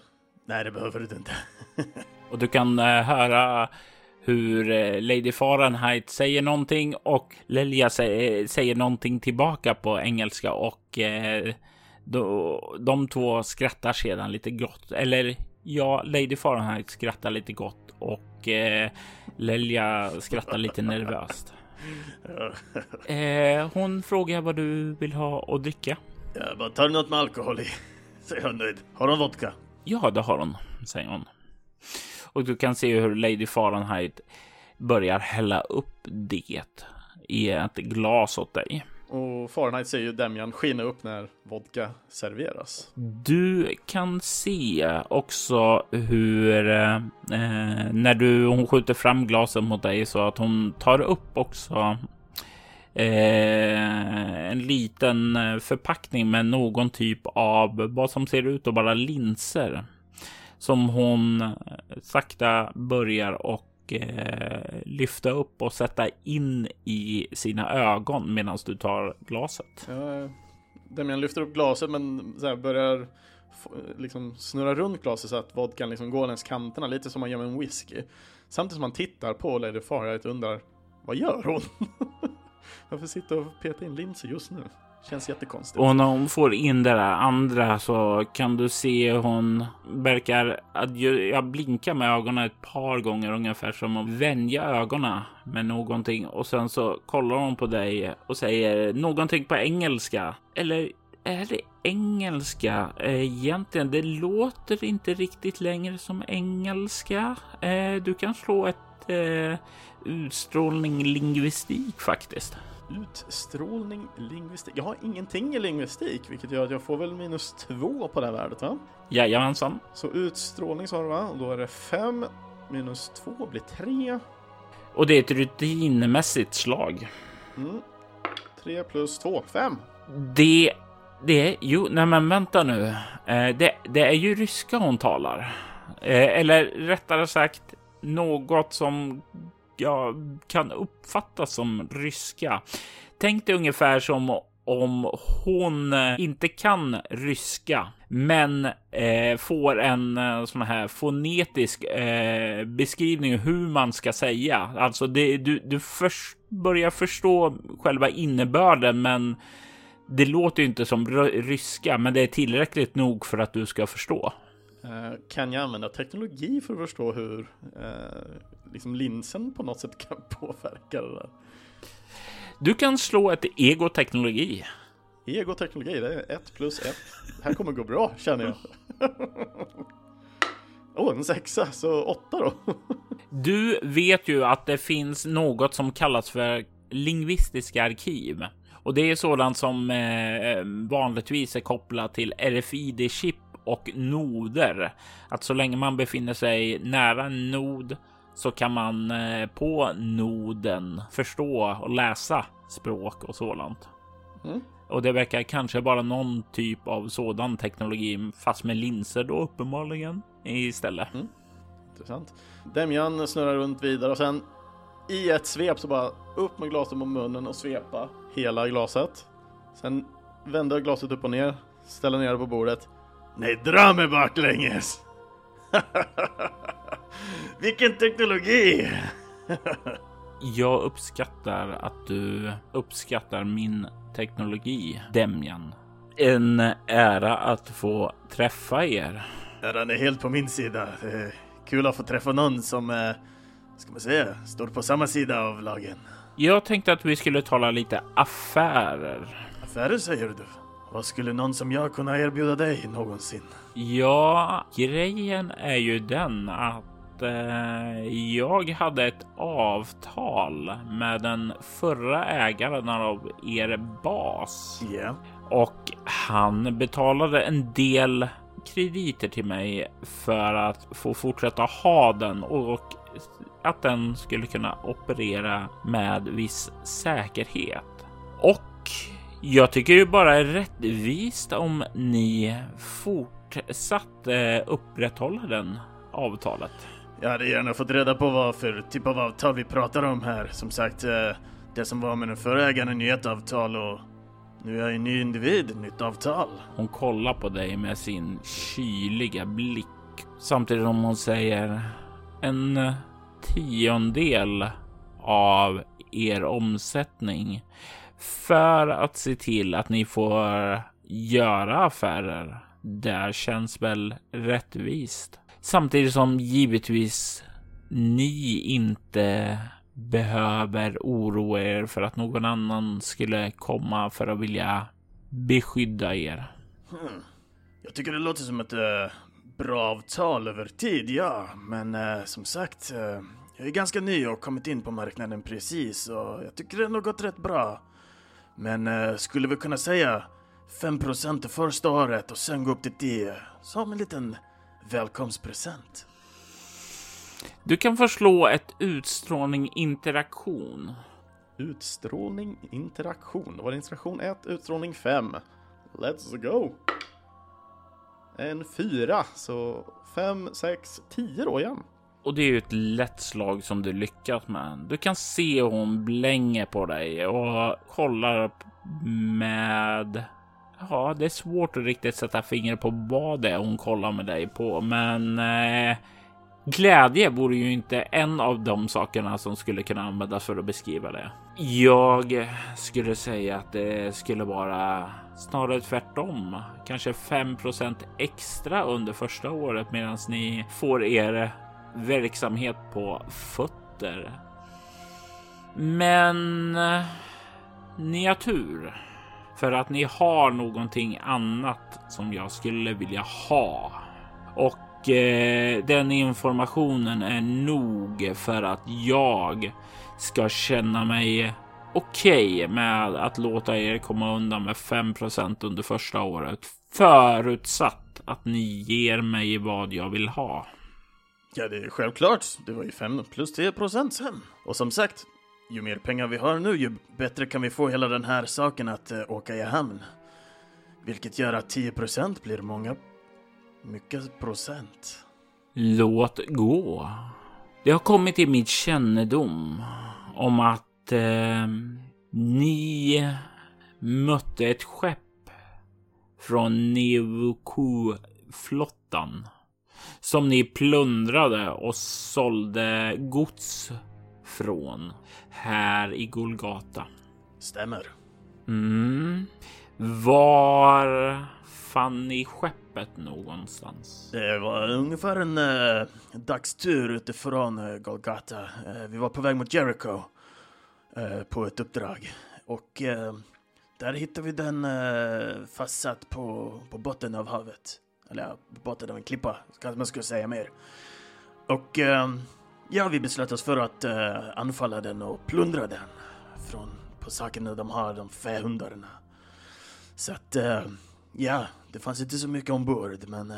nej, det behöver du inte. [laughs] och du kan eh, höra hur eh, Lady Fahrenheit säger någonting och Lilja säger, säger någonting tillbaka på engelska och eh, då, de två skrattar sedan lite gott. Eller ja, Lady Fahrenheit skrattar lite gott och eh, Lelja skrattar lite nervöst. [laughs] Eh, hon frågar vad du vill ha att dricka. Ja, vad tar du något med alkohol i? [laughs] Säger hon nöjd. Har hon vodka? Ja, det har hon, säger hon. Och du kan se hur Lady Fahrenheit börjar hälla upp det i ett glas åt dig. Och Fahrenheit ser ju Demian skina upp när vodka serveras. Du kan se också hur eh, när du, hon skjuter fram glasen mot dig så att hon tar upp också eh, en liten förpackning med någon typ av vad som ser ut att vara linser som hon eh, sakta börjar och eh, lyfta upp och sätta in i sina ögon medan du tar glaset. Ja, eh, Demian lyfter upp glaset men så här, börjar liksom snurra runt glaset så att vodkan liksom går längs kanterna, lite som man gör med en whisky. Samtidigt som man tittar på Lady Farlight och undrar, vad gör hon? [laughs] Varför sitter och petar in linser just nu? Känns jättekonstigt. Och när hon får in det där andra så kan du se hon verkar att jag blinkar med ögonen ett par gånger ungefär som att vänja ögonen med någonting och sen så kollar hon på dig och säger någonting på engelska. Eller är det engelska eh, egentligen? Det låter inte riktigt längre som engelska. Eh, du kan slå ett eh, utstrålning lingvistik faktiskt. Utstrålning, lingvistik. Jag har ingenting i lingvistik, vilket gör att jag får väl minus två på det här värdet va? Jajamensan. Så utstrålning sa du va? Och då är det fem minus två blir tre. Och det är ett rutinmässigt slag. Mm. Tre plus två, fem. Det, det jo, nej men vänta nu. Eh, det, det är ju ryska hon talar. Eh, eller rättare sagt något som jag kan uppfattas som ryska. Tänk dig ungefär som om hon eh, inte kan ryska, men eh, får en eh, sån här fonetisk eh, beskrivning hur man ska säga. Alltså, det, du, du först börjar förstå själva innebörden, men det låter inte som ryska, men det är tillräckligt nog för att du ska förstå. Eh, kan jag använda teknologi för att förstå hur eh, liksom linsen på något sätt kan [laughs] påverka det där? Du kan slå ett egoteknologi. Egoteknologi, det är ett plus ett. Det här kommer gå bra känner jag. [laughs] Åh, oh, en sexa, så åtta då. [laughs] du vet ju att det finns något som kallas för lingvistiska arkiv. Och det är sådant som eh, vanligtvis är kopplat till RFID-chip och noder. Att så länge man befinner sig nära en nod så kan man eh, på noden förstå och läsa språk och sådant. Mm. Och det verkar kanske vara någon typ av sådan teknologi, fast med linser då uppenbarligen istället. Mm. Intressant. Demian snurrar runt vidare och sen i ett svep så bara upp med glaset mot munnen och svepa hela glaset. Sen vända glaset upp och ner, ställa ner det på bordet. Nej, dra mig baklänges! [laughs] Vilken teknologi! Jag uppskattar att du uppskattar min teknologi, Demjan. En ära att få träffa er. Äran är helt på min sida. Det är kul att få träffa någon som, eh, ska man säga, står på samma sida av lagen. Jag tänkte att vi skulle tala lite affärer. Affärer säger du? Vad skulle någon som jag kunna erbjuda dig någonsin? Ja, grejen är ju den att eh, jag hade ett avtal med den förra ägaren av er bas. Yeah. Och han betalade en del krediter till mig för att få fortsätta ha den och att den skulle kunna operera med viss säkerhet. Och jag tycker det bara är rättvist om ni fortsatt eh, upprätthåller den avtalet. Jag hade gärna fått reda på vad för typ av avtal vi pratar om här. Som sagt, eh, det som var med den förra ägaren är ett avtal och nu är jag en ny individ, nytt avtal. Hon kollar på dig med sin kyliga blick samtidigt som hon säger en tiondel av er omsättning för att se till att ni får göra affärer. Det känns väl rättvist. Samtidigt som givetvis ni inte behöver oroa er för att någon annan skulle komma för att vilja beskydda er. Hmm. Jag tycker det låter som ett äh, bra avtal över tid, ja. Men äh, som sagt, äh, jag är ganska ny och kommit in på marknaden precis och jag tycker det har gått rätt bra. Men skulle vi kunna säga 5% det första året och sen gå upp till 10 som en liten välkomstpresent? Du kan förslå ett utstrålning interaktion. Utstrålning interaktion. Då var det inspiration 1, utstrålning 5. Let's go! En 4, så 5, 6, 10 då igen. Och det är ju ett lätt slag som du lyckas med. Du kan se hur hon blänger på dig och kollar med Ja, det är svårt att riktigt sätta fingret på vad det är hon kollar med dig på, men eh, Glädje vore ju inte en av de sakerna som skulle kunna användas för att beskriva det. Jag skulle säga att det skulle vara snarare tvärtom. Kanske 5% extra under första året medan ni får er verksamhet på fötter. Men eh, ni har tur för att ni har någonting annat som jag skulle vilja ha. Och eh, den informationen är nog för att jag ska känna mig okej okay med att låta er komma undan med 5% under första året. Förutsatt att ni ger mig vad jag vill ha. Ja, det är självklart. Det var ju 5 plus 10 procent sen. Och som sagt, ju mer pengar vi har nu, ju bättre kan vi få hela den här saken att uh, åka i hamn. Vilket gör att 10 procent blir många mycket procent. Låt gå. Det har kommit till min kännedom om att eh, ni mötte ett skepp från Nevuku-flottan som ni plundrade och sålde gods från här i Golgata. Stämmer. Mm. Var fann ni skeppet någonstans? Det var ungefär en uh, dagstur utifrån uh, Golgata. Uh, vi var på väg mot Jericho uh, på ett uppdrag. Och där hittade vi den fastsatt på, på botten av havet. Eller botten av en klippa, kanske man skulle säga mer. Och ja, vi beslöt oss för att anfalla den och plundra den från på sakerna de har, de fähundarna. Så att, uh, ja, det fanns inte så mycket ombord, men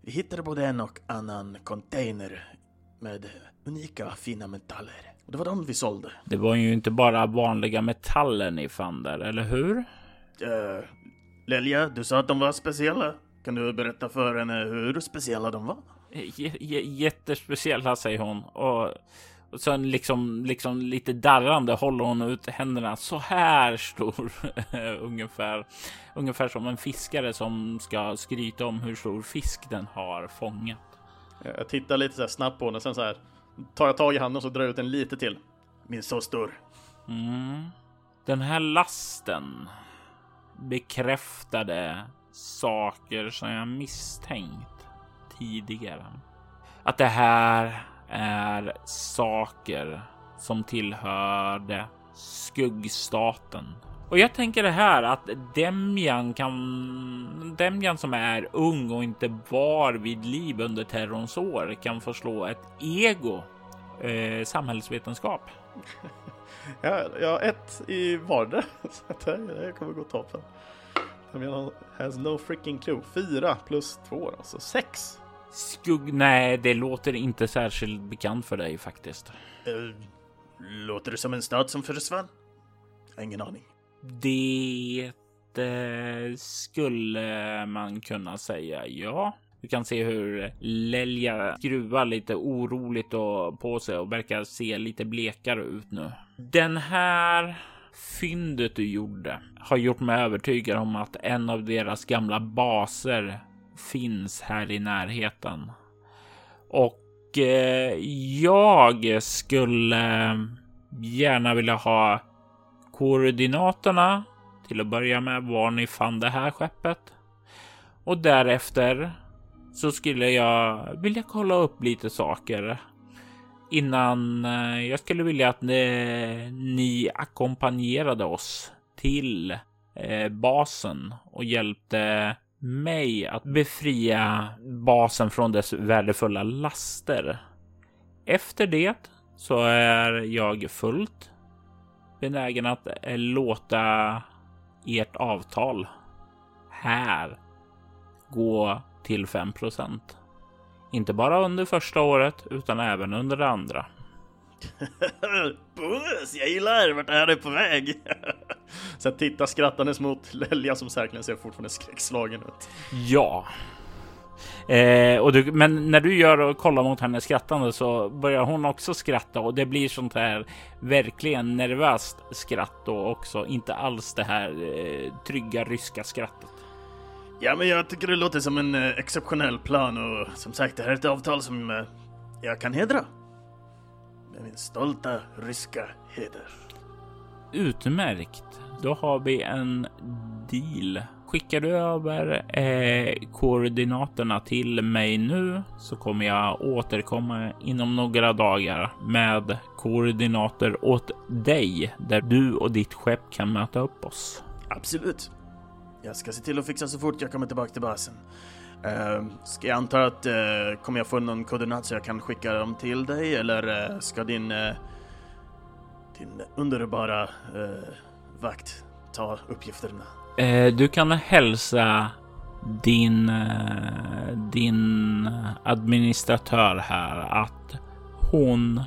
vi hittade både en och annan container med unika fina metaller. Och det var de vi sålde. Det var ju inte bara vanliga metaller ni fann där, eller hur? Uh, Lelja, du sa att de var speciella. Kan du berätta för henne hur speciella de var? J jättespeciella, säger hon. Och, och sen liksom, liksom lite darrande håller hon ut händerna så här stor. [laughs] ungefär, ungefär som en fiskare som ska skryta om hur stor fisk den har fångat. Jag tittar lite så snabbt på henne, sen så här tar jag tag i handen och så drar jag ut en lite till. Min så stor. Mm. Den här lasten bekräftade saker som jag misstänkt tidigare. Att det här är saker som tillhörde skuggstaten. Och jag tänker det här att Demjan kan... Demjan som är ung och inte var vid liv under terrorns år kan förslå ett ego. Eh, samhällsvetenskap. [laughs] ja, ja, ett i vardera. [laughs] Så det kommer gå toppen. Demjan has no freaking clue. Fyra plus två, alltså sex. Skugg... Nej, det låter inte särskilt bekant för dig faktiskt. Uh, låter det som en stad som försvann? Ingen aning. Det eh, skulle man kunna säga, ja. Du kan se hur Lelja skruvar lite oroligt och på sig och verkar se lite blekare ut nu. Den här fyndet du gjorde har gjort mig övertygad om att en av deras gamla baser finns här i närheten. Och eh, jag skulle eh, gärna vilja ha koordinaterna till att börja med var ni fann det här skeppet. Och därefter så skulle jag vilja kolla upp lite saker innan eh, jag skulle vilja att ni, ni ackompanjerade oss till eh, basen och hjälpte mig att befria basen från dess värdefulla laster. Efter det så är jag fullt benägen att låta ert avtal här gå till 5 procent. Inte bara under första året utan även under det andra. [laughs] Bonus! Jag gillar vart det här är på väg. [laughs] så jag tittar skrattandes mot Lelja som säkerligen ser fortfarande skräckslagen ut. Ja, Eh, och du, men när du gör och kollar mot henne skrattande så börjar hon också skratta och det blir sånt här verkligen nervöst skratt och också inte alls det här eh, trygga ryska skrattet. Ja, men jag tycker det låter som en eh, exceptionell plan och som sagt, det här är ett avtal som eh, jag kan hedra. Med min stolta ryska heder. Utmärkt. Då har vi en deal Skickar du över eh, koordinaterna till mig nu så kommer jag återkomma inom några dagar med koordinater åt dig där du och ditt skepp kan möta upp oss. Absolut. Jag ska se till att fixa så fort jag kommer tillbaka till basen. Uh, ska jag anta att uh, kommer jag få någon koordinat så jag kan skicka dem till dig eller uh, ska din, uh, din underbara vakt ta uppgifterna? Du kan hälsa din, din administratör här att hon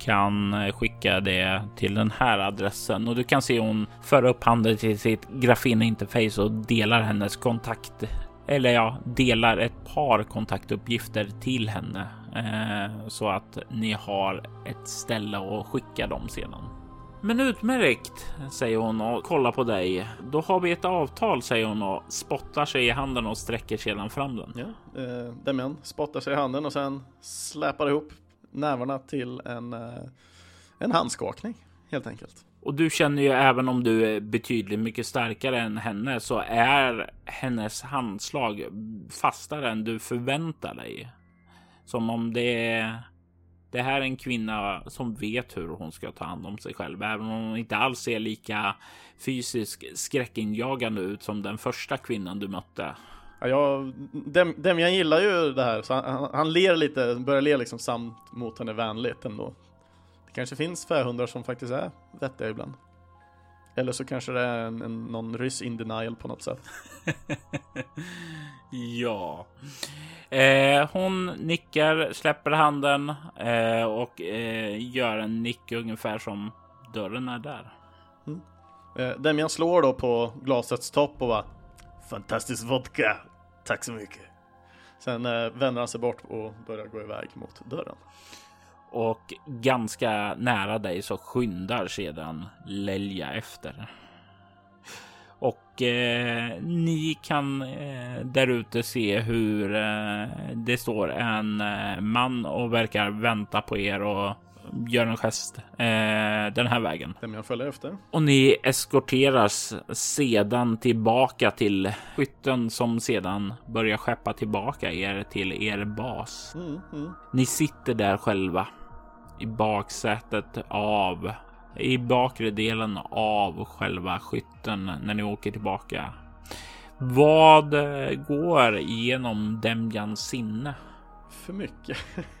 kan skicka det till den här adressen och du kan se hon för upp handen till sitt grafin-interface och delar hennes kontakt. Eller ja, delar ett par kontaktuppgifter till henne eh, så att ni har ett ställe att skicka dem sedan. Men utmärkt, säger hon och kollar på dig. Då har vi ett avtal, säger hon och spottar sig i handen och sträcker sedan fram den. Ja, eh, Demian spottar sig i handen och sen släpar ihop nävarna till en, eh, en handskakning helt enkelt. Och du känner ju även om du är betydligt mycket starkare än henne så är hennes handslag fastare än du förväntar dig. Som om det är det här är en kvinna som vet hur hon ska ta hand om sig själv, även om hon inte alls ser lika fysiskt skräckinjagande ut som den första kvinnan du mötte. Ja, jag, Dem, Demian gillar ju det här, så han, han, ler lite, börjar le liksom samt mot henne vänligt ändå. Det kanske finns fähundar som faktiskt är vettiga ibland. Eller så kanske det är en, en, någon ryss in denial på något sätt. [laughs] ja. Eh, hon nickar, släpper handen eh, och eh, gör en nick ungefär som dörren är där. Mm. Eh, Demian slår då på glasets topp och bara Fantastisk vodka! Tack så mycket! Sen eh, vänder han sig bort och börjar gå iväg mot dörren. Och ganska nära dig så skyndar sedan Lelja efter. Och eh, ni kan eh, där ute se hur eh, det står en eh, man och verkar vänta på er och gör en gest eh, den här vägen. Vem jag följer efter. Och ni eskorteras sedan tillbaka till skytten som sedan börjar skeppa tillbaka er till er bas. Mm, mm. Ni sitter där själva i baksätet av i bakre delen av själva skytten när ni åker tillbaka. Vad går igenom Demjans sinne? För mycket. [laughs]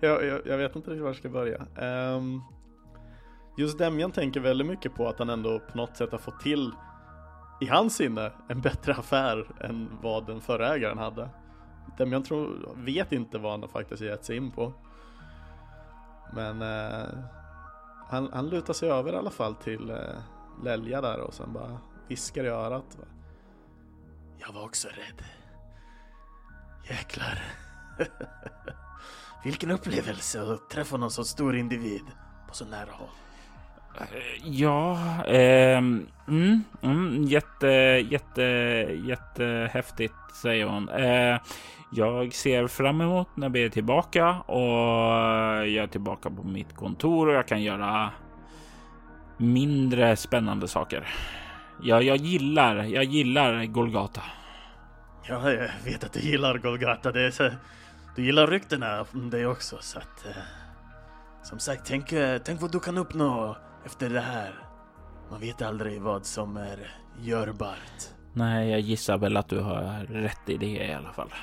jag, jag, jag, vet inte riktigt var jag ska börja. Um, just Demjan tänker väldigt mycket på att han ändå på något sätt har fått till i hans sinne en bättre affär än vad den förra ägaren hade. Demjan tror, vet inte vad han faktiskt gett sig in på. Men uh, han, han lutar sig över i alla fall till eh, uh, Lälja där och sen bara viskar i örat. Jag var också rädd. Jäklar. [laughs] Vilken upplevelse att träffa någon så stor individ på så nära håll. Ja, eh, mm, mm, jätte, jätte, jättehäftigt säger hon. Eh, jag ser fram emot när vi är tillbaka och jag är tillbaka på mitt kontor och jag kan göra mindre spännande saker. Ja, jag gillar, jag gillar Golgata. Ja, jag vet att du gillar Golgata. Det är så, du gillar ryktena om det också, så att... Eh, som sagt, tänk, eh, tänk vad du kan uppnå efter det här. Man vet aldrig vad som är görbart. Nej, jag gissar väl att du har rätt i det i alla fall.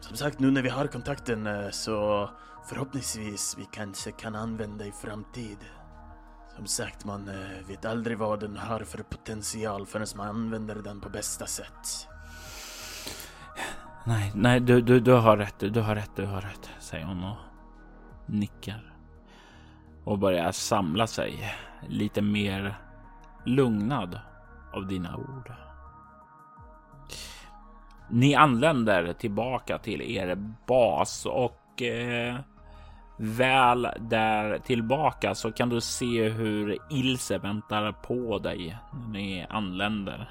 Som sagt, nu när vi har kontakten eh, så förhoppningsvis vi kanske kan använda i framtid. Som sagt, man eh, vet aldrig vad den har för potential förrän man använder den på bästa sätt. Nej, nej, du, du, du har rätt, du har rätt, du har rätt, säger hon och nickar. Och börjar samla sig lite mer lugnad av dina ord. Ni anländer tillbaka till er bas och eh, väl där tillbaka så kan du se hur Ilse väntar på dig när ni anländer.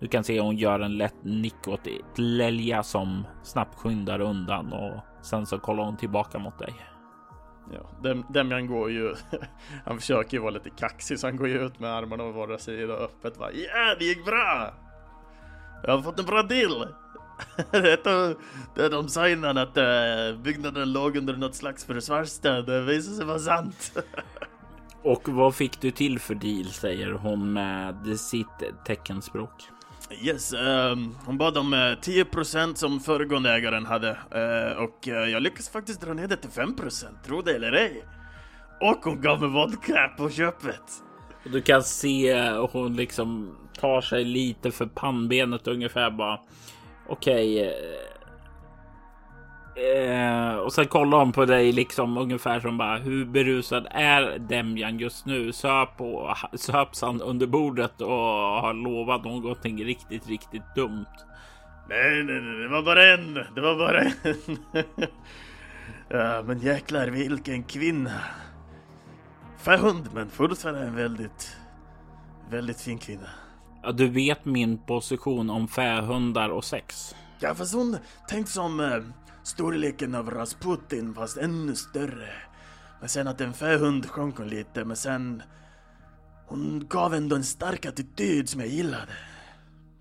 Du kan se hon gör en lätt nick åt Lelja som snabbt skyndar undan och sen så kollar hon tillbaka mot dig. Ja, Demian går ju, [laughs] han försöker ju vara lite kaxig så han går ju ut med armarna på vardera sida öppet. Ja, det gick bra! Jag har fått en bra deal! [laughs] det är de signade att uh, byggnaden låg under något slags försvarsstöd. Det visade sig vara sant. [laughs] Och vad fick du till för deal säger hon med sitt teckenspråk. Yes, um, hon bad om eh, uh, 10% som föregående ägaren hade uh, och uh, jag lyckades faktiskt dra ner det till 5%, tro det eller ej. Och hon gav mig vodka på köpet. Och du kan se hon liksom tar sig lite för pannbenet ungefär bara. Okej. Okay, Eh, och sen kollar hon på dig liksom ungefär som bara hur berusad är Demjan just nu? Söp på söps han under bordet och har lovat någonting riktigt, riktigt dumt? Nej, nej, nej, det var bara en. Det var bara en. [laughs] ja, men jäklar vilken kvinna. Färhund, men fortfarande en väldigt, väldigt fin kvinna. Ja, du vet min position om fähundar och sex. Ja, fast hon tänkte som eh, storleken av Rasputin fast ännu större. Men sen att en fähund sjönk hon lite, men sen... Hon gav ändå en stark attityd som jag gillade.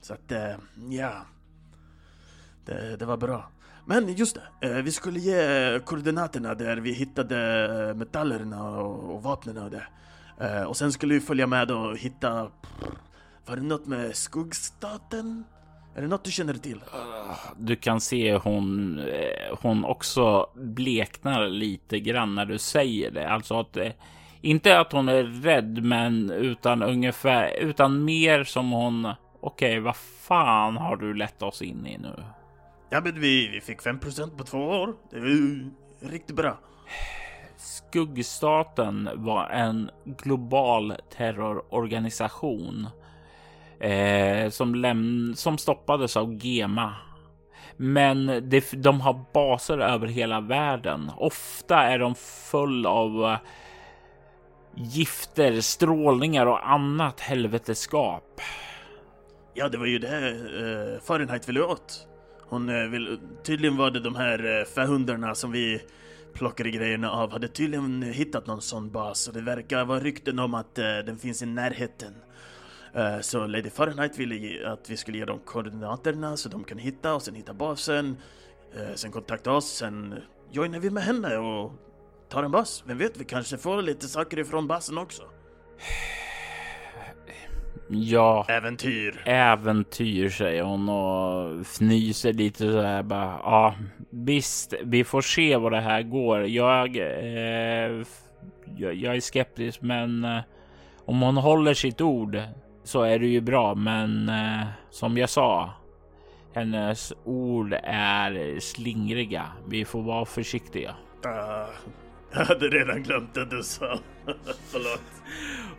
Så att, eh, ja. Det, det var bra. Men just det, eh, vi skulle ge koordinaterna där vi hittade eh, metallerna och, och vapnen och det. Och sen skulle vi följa med och hitta... Var det något med skuggstaten? Är det något du känner till? Du kan se hon, eh, hon också bleknar lite grann när du säger det. Alltså att eh, inte att hon är rädd, men utan ungefär, utan mer som hon. Okej, okay, vad fan har du lett oss in i nu? Ja, men vi, vi fick 5% på två år. Det ju riktigt bra. Skuggstaten var en global terrororganisation eh, som, läm som stoppades av GEMA. Men det, de har baser över hela världen. Ofta är de full av eh, gifter, strålningar och annat helveteskap. Ja, det var ju det eh, Fahrenheit ville åt. Hon eh, vill, tydligen var det de här eh, förhundarna som vi plockade grejerna av hade tydligen hittat någon sån bas och det verkar vara rykten om att eh, den finns i närheten. Uh, så Lady Fahrenheit ville att vi skulle ge dem koordinaterna så de kan hitta och sen hitta basen. Uh, sen kontakta oss, sen joinar vi med henne och tar en bas. Vem vet, vi kanske får lite saker ifrån basen också. Ja. Äventyr. Äventyr säger hon och fnyser lite så här bara. Ja, visst, vi får se vad det här går. Jag, eh, jag, jag, är skeptisk, men eh, om hon håller sitt ord så är det ju bra. Men eh, som jag sa, hennes ord är slingriga. Vi får vara försiktiga. Uh, [laughs] jag hade redan glömt det du sa. [laughs] Förlåt.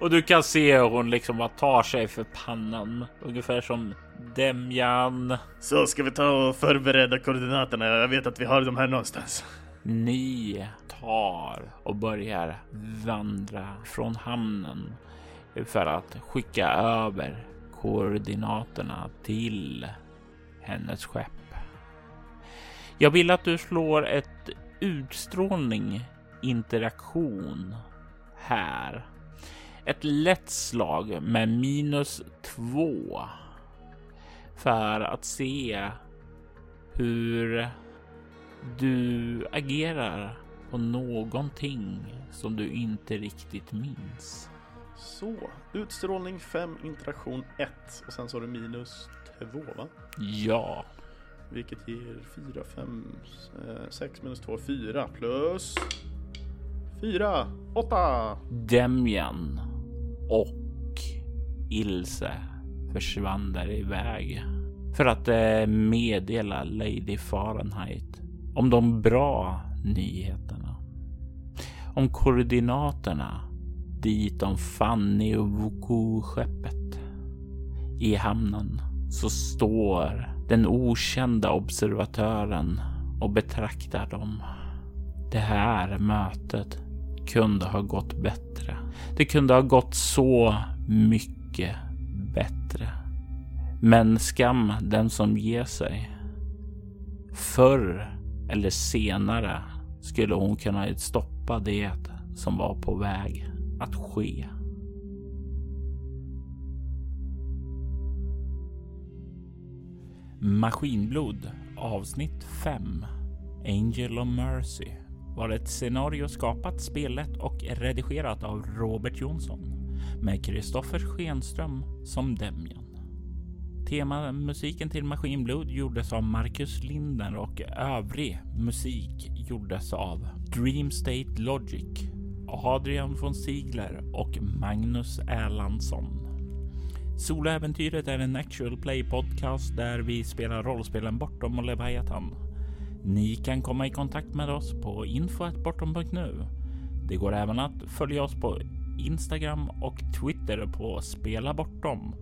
Och du kan se hur hon liksom tar sig för pannan. Ungefär som Demjan. Så ska vi ta och förbereda koordinaterna. Jag vet att vi har dem här någonstans. Ni tar och börjar vandra från hamnen för att skicka över koordinaterna till hennes skepp. Jag vill att du slår ett utstrålning interaktion här. Ett lätt slag med minus två för att se hur du agerar på någonting som du inte riktigt minns. Så, utstrålning 5, interaktion 1 och sen så har du minus 2 va? Ja. Vilket ger 4, 5, 6 minus 2, 4 plus 4, 8. Demjan och Ilse försvann där iväg för att eh, meddela Lady Fahrenheit om de bra nyheterna. Om koordinaterna dit de Fanny och Vuku-skeppet. I hamnen så står den okända observatören och betraktar dem. Det här mötet kunde ha gått bättre. Det kunde ha gått så mycket bättre. Men skam den som ger sig. Förr eller senare skulle hon kunna stoppa det som var på väg att ske. Maskinblod avsnitt 5 Angel of Mercy var ett scenario skapat, spelet och redigerat av Robert Jonsson med Kristoffer Schenström som Demjan. Temamusiken till Maskinblod gjordes av Marcus Linder och övrig musik gjordes av Dream State Logic, Adrian von Ziegler och Magnus Erlandsson. Soloäventyret är en actual play podcast där vi spelar rollspelen Bortom och Leviathan. Ni kan komma i kontakt med oss på info.bortom.nu. Det går även att följa oss på Instagram och Twitter på Spela Bortom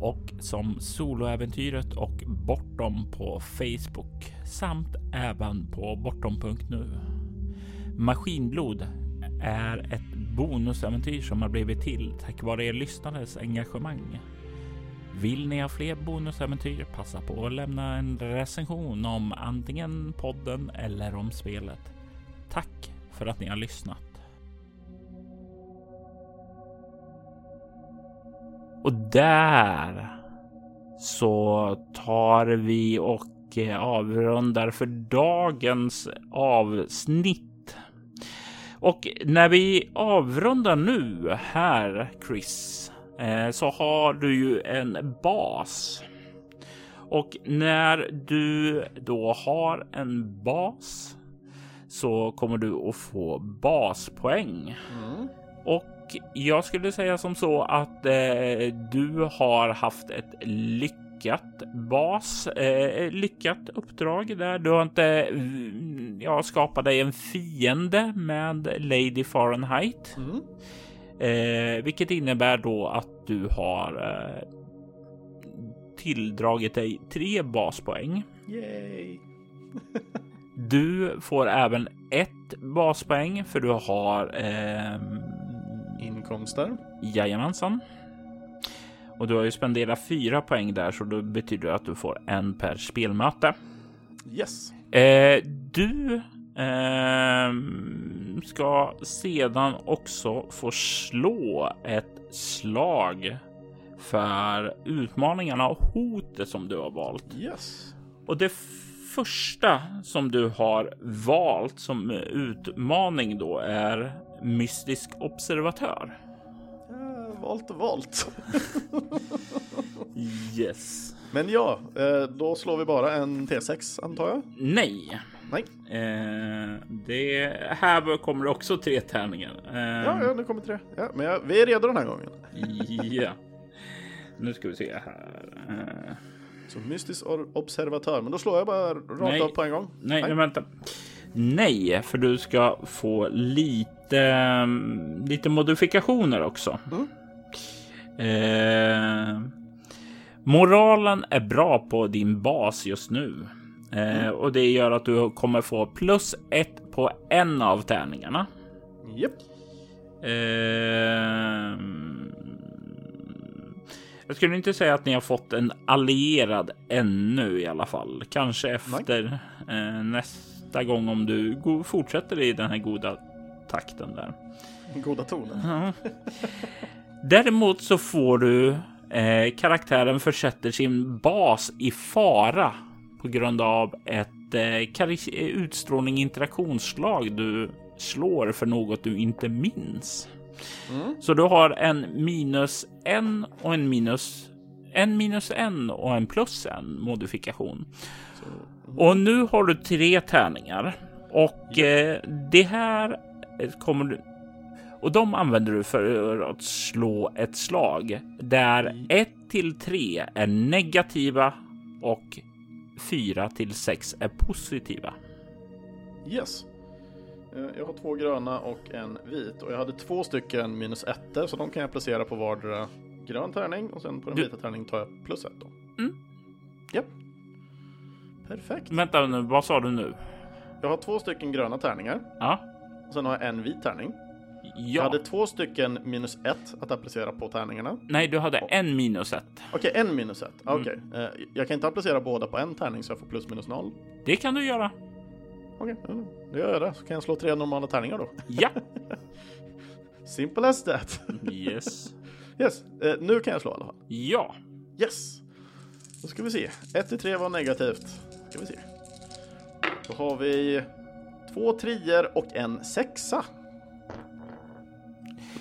och som Soloäventyret och Bortom på Facebook samt även på bortom.nu. Maskinblod är ett bonusäventyr som har blivit till tack vare er lyssnares engagemang. Vill ni ha fler bonusäventyr? Passa på att lämna en recension om antingen podden eller om spelet. Tack för att ni har lyssnat. Och där så tar vi och eh, avrundar för dagens avsnitt. Och när vi avrundar nu här Chris eh, så har du ju en bas. Och när du då har en bas så kommer du att få baspoäng. Mm. Och jag skulle säga som så att eh, du har haft ett lyckat bas, eh, lyckat uppdrag där. Du har inte mm, ja, skapat dig en fiende med Lady Fahrenheit, Mm. eh, vilket innebär då att du har eh, tilldragit dig tre baspoäng. Yay! [laughs] Du får även ett baspoäng för du har ehm, Inkomster. Jajamensan. Och du har ju spenderat fyra poäng där så då betyder det att du får en per spelmöte. Yes. Eh, du ehm, ska sedan också få slå ett slag för utmaningarna och hotet som du har valt. Yes. Och det första som du har valt som utmaning då är mystisk observatör. Valt och valt. Yes. Men ja, eh, då slår vi bara en T6 antar jag. Nej. Nej. Eh, det här kommer också tre tärningar. Eh, Ja, ja, nu kommer tre. Ja, men jag, vi är redo den här gången. ja. Nu ska vi se här. Eh, Så mystisk observatör, men då slår jag bara rakt Nej. av på en gång. nej, nej, vänta. Nej, för du ska få lite, mm, lite modifikationer också. Mm. Eh, moralen är bra på din bas just nu. Eh, Och det gör att du kommer få plus ett på en av tärningarna. Japp. Ehm, jag skulle inte säga att ni har fått en allierad ännu i alla fall. Kanske efter eh, nästa gång om du fortsätter i den här goda takten där. Goda tonen. [laughs] Däremot så får du eh, karaktären försätter sin bas i fara på grund av ett eh, utstrålning interaktionsslag du slår för något du inte minns. Mm. Så du har en minus en och en minus en minus en och en plus en modifikation. Och nu har du tre tärningar och eh, det här kommer du och de använder du för att slå ett slag där 1 till 3 är negativa och 4 till 6 är positiva. Yes. Eh, Jag har två gröna och en vit och jag hade två stycken minus ettor så de kan jag placera på vardera grön tärning och sen på den Du- vita tärningen tar jag plus ett då. Mm. Japp. Perfekt. Vänta nu, vad sa du nu? Jag har två stycken gröna tärningar Ja, och sen har jag en vit tärning. Jag ja. hade två stycken minus ett att applicera på tärningarna. Nej, du hade en minus ett. Okej, en minus ett. Mm. Okej. Eh, Jag kan inte applicera båda på en tärning så jag får plus minus noll. Det kan du göra. Okej, ja, då gör jag det. Så kan jag slå tre normala tärningar då. Ja. [laughs] Simple as that. Yes. [laughs] Yes, eh, nu kan jag slå i alla fall. Ja. Yes! Då ska vi se. 1 till 3 var negativt. Ska vi se. Då har vi två trier och en sexa.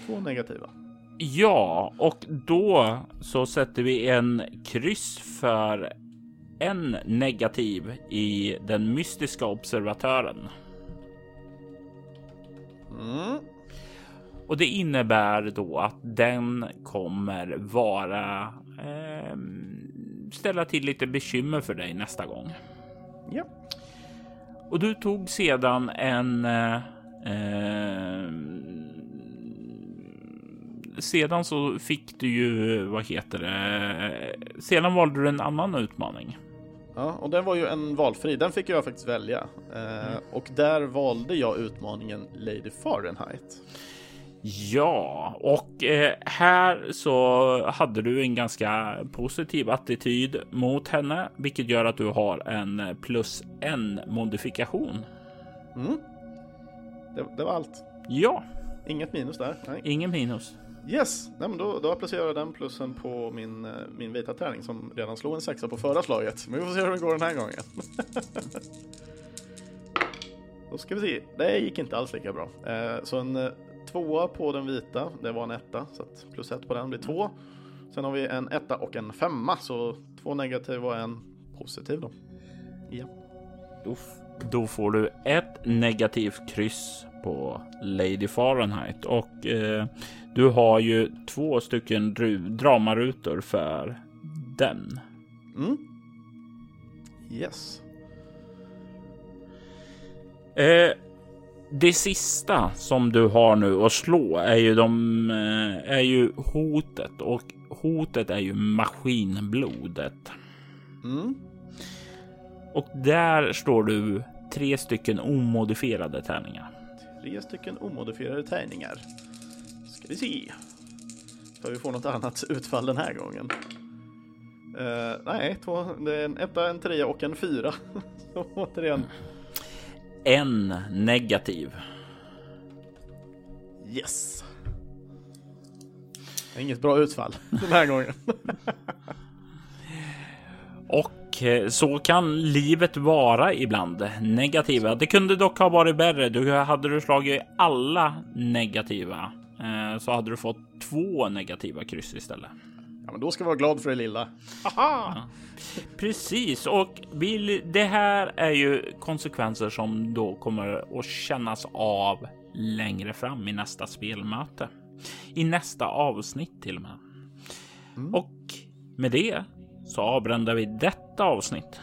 Två negativa. Ja, och då så sätter vi en kryss för en negativ i den mystiska observatören. Mm. Och det innebär då att den kommer vara ehm, ställa till lite bekymmer för dig nästa gång. Ja. Och du tog sedan en eh, ehm, sedan så fick du ju, vad heter det? Sedan valde du en annan utmaning. ja, och den var ju en valfri. Den fick jag faktiskt välja. Eh, och där valde jag utmaningen Lady Fahrenheit. Ja, och eh, här så hade du en ganska positiv attityd mot henne, vilket gör att du har en plus en modifikation. Mm. Det, det var allt. Ja, Inget minus där. Nej. ingen minus. Yes, Nej, men då, då applicerar jag den plussen på min, eh, min vita tärning som redan slog en sexa på förra slaget. Men vi får se hur det går den här gången. [laughs] då ska vi se. Det gick inte alls lika bra. Eh, så en eh, tvåa på den vita, det var en etta. Så att plus ett på den blir två. Sen har vi en etta och en femma, så två negativa och en Positiv då. Ja. Då, då får du ett negativt kryss på Lady Fahrenheit och eh, du har ju två stycken dramarutor för den. Mm. Yes. Eh, det sista som du har nu att slå är ju de eh, är ju hotet och hotet är ju maskinblodet. Mm. Och där står du tre stycken omodifierade tärningar. Tre stycken omodifierade tärningar. Ska vi se. För vi får något annat utfall den här gången. Uh, nej, två, det är en etta, en trea och en fyra. [laughs] Så återigen. En negativ. Yes. Inget bra utfall [laughs] den här gången. [laughs] Och så kan livet vara ibland. Negativa. Det kunde dock ha varit värre. Du hade du slagit alla negativa eh, så hade du fått två negativa kryss istället. Ja, men då ska vi vara glad för det lilla. Ja, precis, och det här är ju konsekvenser som då kommer att kännas av längre fram i nästa spelmöte. I nästa avsnitt till och med. Mm. Och med det så avrundar vi detta avsnitt.